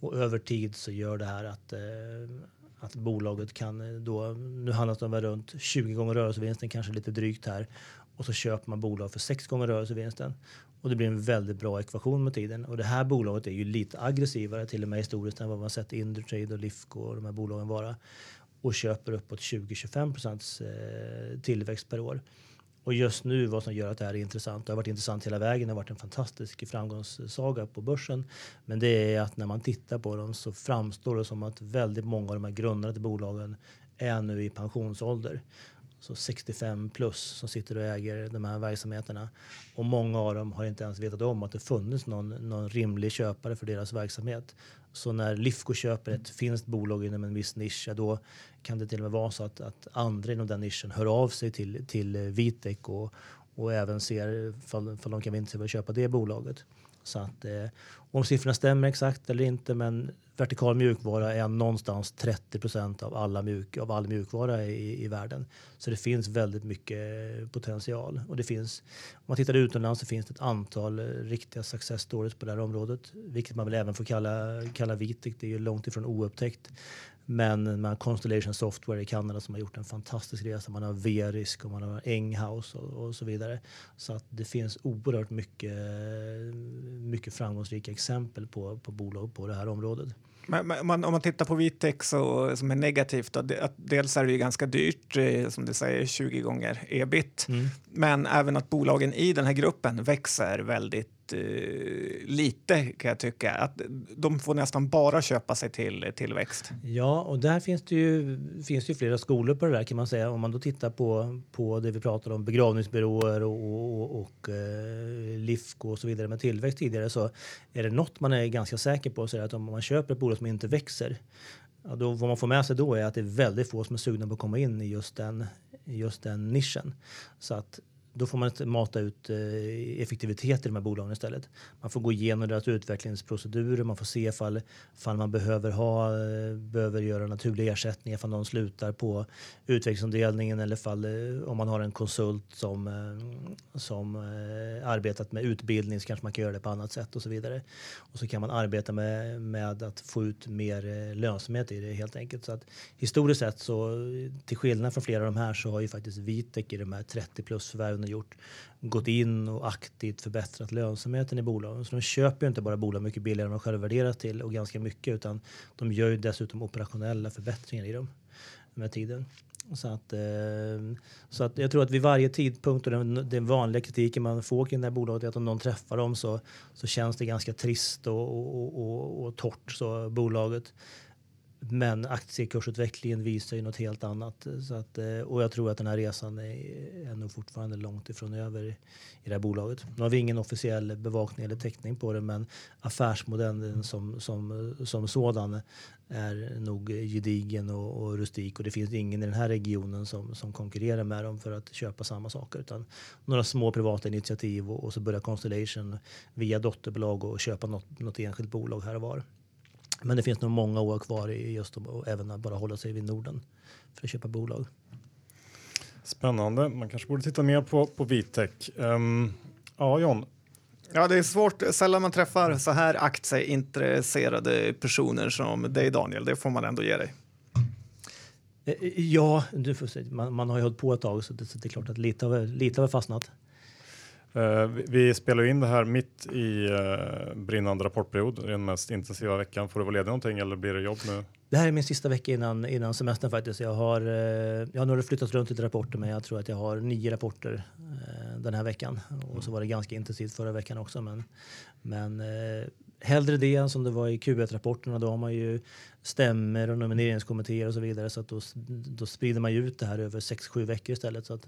Och över tid så gör det här att, eh, att bolaget kan då, nu handlar det om runt 20 gånger rörelsevinsten, kanske lite drygt här, och så köper man bolag för sex gånger rörelsevinsten. Och det blir en väldigt bra ekvation med tiden. Och det här bolaget är ju lite aggressivare till och med historiskt än vad man sett Indutrade och Lifco och de här bolagen vara och köper uppåt 20-25 procents eh, tillväxt per år. Och just nu vad som gör att det här är intressant, det har varit intressant hela vägen, det har varit en fantastisk framgångssaga på börsen. Men det är att när man tittar på dem så framstår det som att väldigt många av de här grundarna till bolagen är nu i pensionsålder så 65 plus som sitter och äger de här verksamheterna. Och många av dem har inte ens vetat om att det funnits någon, någon rimlig köpare för deras verksamhet. Så när Lifco köper ett finskt bolag inom en viss nisch, ja då kan det till och med vara så att, att andra inom den nischen hör av sig till, till Vitek och, och även ser om de kan vinna sig att köpa det bolaget. Så att, eh, om siffrorna stämmer exakt eller inte, men vertikal mjukvara är någonstans 30 procent av, alla mjuk, av all mjukvara i, i världen. Så det finns väldigt mycket potential. Och det finns, om man tittar utomlands så finns det ett antal eh, riktiga success stories på det här området, vilket man väl även får kalla, kalla Vitek. Det är ju långt ifrån oupptäckt. Men man har Constellation Software i Kanada som har gjort en fantastisk resa. Man har Verisk och man har Enghouse och, och så vidare. Så att det finns oerhört mycket, eh, mycket framgångsrika exempel på, på bolag på det här området. Men, men, om, man, tittar på Vitex så, som är negativt, då, att dels är det ju ganska dyrt, eh, som du säger, 20 gånger ebit, mm. men även att bolagen i den här gruppen växer väldigt eh, lite kan jag tycka. Att de får nästan bara köpa sig till tillväxt. Ja, och där finns det ju, finns ju flera skolor på det där kan man säga. Om man då tittar på, på det vi pratade om, begravningsbyråer och, och, och eh, Lifco och så vidare med tillväxt tidigare så är det något man är ganska säker på så är det att om man köper ett bolag som inte växer Ja, då, vad man får med sig då är att det är väldigt få som är sugna på att komma in i just den, just den nischen. Så att då får man mata ut eh, effektivitet i de här bolagen istället. Man får gå igenom deras utvecklingsprocedurer, man får se ifall, ifall man behöver, ha, eh, behöver göra naturliga ersättningar ifall någon slutar på utvecklingsavdelningen eller ifall, eh, om man har en konsult som, som arbetat med utbildning så kanske man kan göra det på annat sätt och så vidare. Och så kan man arbeta med, med att få ut mer lönsamhet i det helt enkelt. Så att historiskt sett så till skillnad från flera av de här så har ju faktiskt Vitec i de här 30 plus förvärven gjort gått in och aktivt förbättrat lönsamheten i bolagen. Så de köper ju inte bara bolag mycket billigare än de själva värderar till och ganska mycket utan de gör ju dessutom operationella förbättringar i dem med tiden. Så att, eh, så att jag tror att vid varje tidpunkt och den, den vanliga kritiken man får kring det här bolaget är att om någon träffar dem så, så känns det ganska trist och, och, och, och torrt så bolaget. Men aktiekursutvecklingen visar ju något helt annat. Så att, eh, och jag tror att den här resan är, nog fortfarande långt ifrån över i det här bolaget. Nu har vi ingen officiell bevakning eller täckning på det men affärsmodellen som, som, som sådan är nog gedigen och, och rustik och det finns ingen i den här regionen som, som konkurrerar med dem för att köpa samma saker utan några små privata initiativ och, och så börjar Constellation via dotterbolag och köpa något, något enskilt bolag här och var. Men det finns nog många år kvar i just att även bara hålla sig vid Norden för att köpa bolag. Spännande. Man kanske borde titta mer på, på Vitek. Um, ja, John. Ja, det är svårt. Sällan man träffar så här aktieintresserade personer som dig, Daniel. Det får man ändå ge dig. Eh, ja, du får se. Man, man har ju hållit på ett tag så det, så det är klart att lite har, lite har fastnat. Uh, vi, vi spelar in det här mitt i uh, brinnande rapportperiod, den mest intensiva veckan. Får du vara ledig någonting eller blir det jobb nu? Det här är min sista vecka innan, innan semestern faktiskt. Jag har, uh, jag har nog flyttat runt lite rapporter men jag tror att jag har nio rapporter den här veckan. Och så var det ganska intensivt förra veckan också. Men, men hellre det än som det var i Q1-rapporterna. Då har man ju stämmer och nomineringskommittéer och så vidare. Så att då, då sprider man ut det här över 6-7 veckor istället. Så att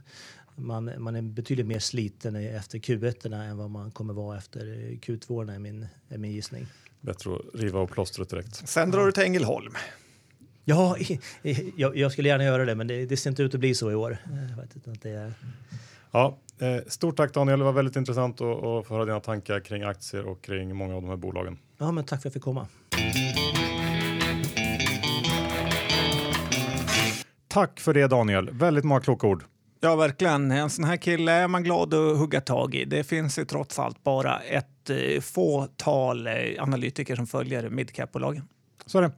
man, man är betydligt mer sliten efter Q1 än vad man kommer vara efter Q2 är min, är min gissning. Bättre att riva av plåstret direkt. Sen drar du till Ängelholm. Ja, <laughs> jag, jag, skulle gärna göra det, men det, det ser inte ut att bli så i år. Det är... Ja, eh, stort tack Daniel, det var väldigt intressant att, att få höra dina tankar kring aktier och kring många av de här bolagen. Ja, men tack för att jag fick komma. Tack för det Daniel, väldigt många kloka ord. Ja, verkligen. En sån här kille är man glad att hugga tag i. Det finns ju trots allt bara ett eh, fåtal eh, analytiker som följer midcap-bolagen. Så är det.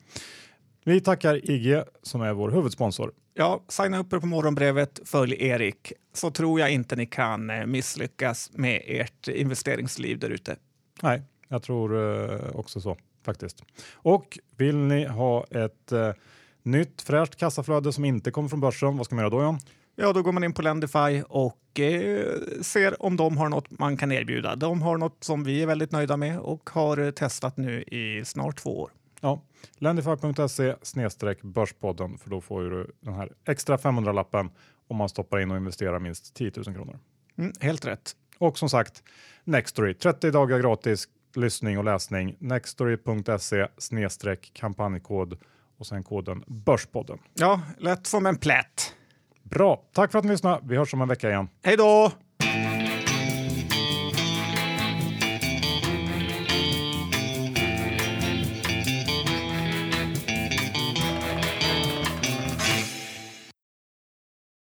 Vi tackar IG som är vår huvudsponsor. Ja, signa upp er på morgonbrevet, följ Erik, så tror jag inte ni kan eh, misslyckas med ert investeringsliv där ute. Nej, jag tror eh, också så faktiskt. Och vill ni ha ett eh, nytt fräscht kassaflöde som inte kommer från börsen, vad ska man göra då John? Ja, då går man in på Lendify och eh, ser om de har något man kan erbjuda. De har något som vi är väldigt nöjda med och har testat nu i snart två år. Ja, Lendify.se snedstreck börspodden för då får du den här extra 500-lappen om man stoppar in och investerar minst 10 000 kronor. Mm, helt rätt. Och som sagt, Nextory 30 dagar gratis lyssning och läsning. Nextory.se snedstreck kampanjkod och sen koden Börspodden. Ja, lätt som en plätt. Bra, tack för att ni lyssnade. Vi hörs om en vecka igen. Hej då!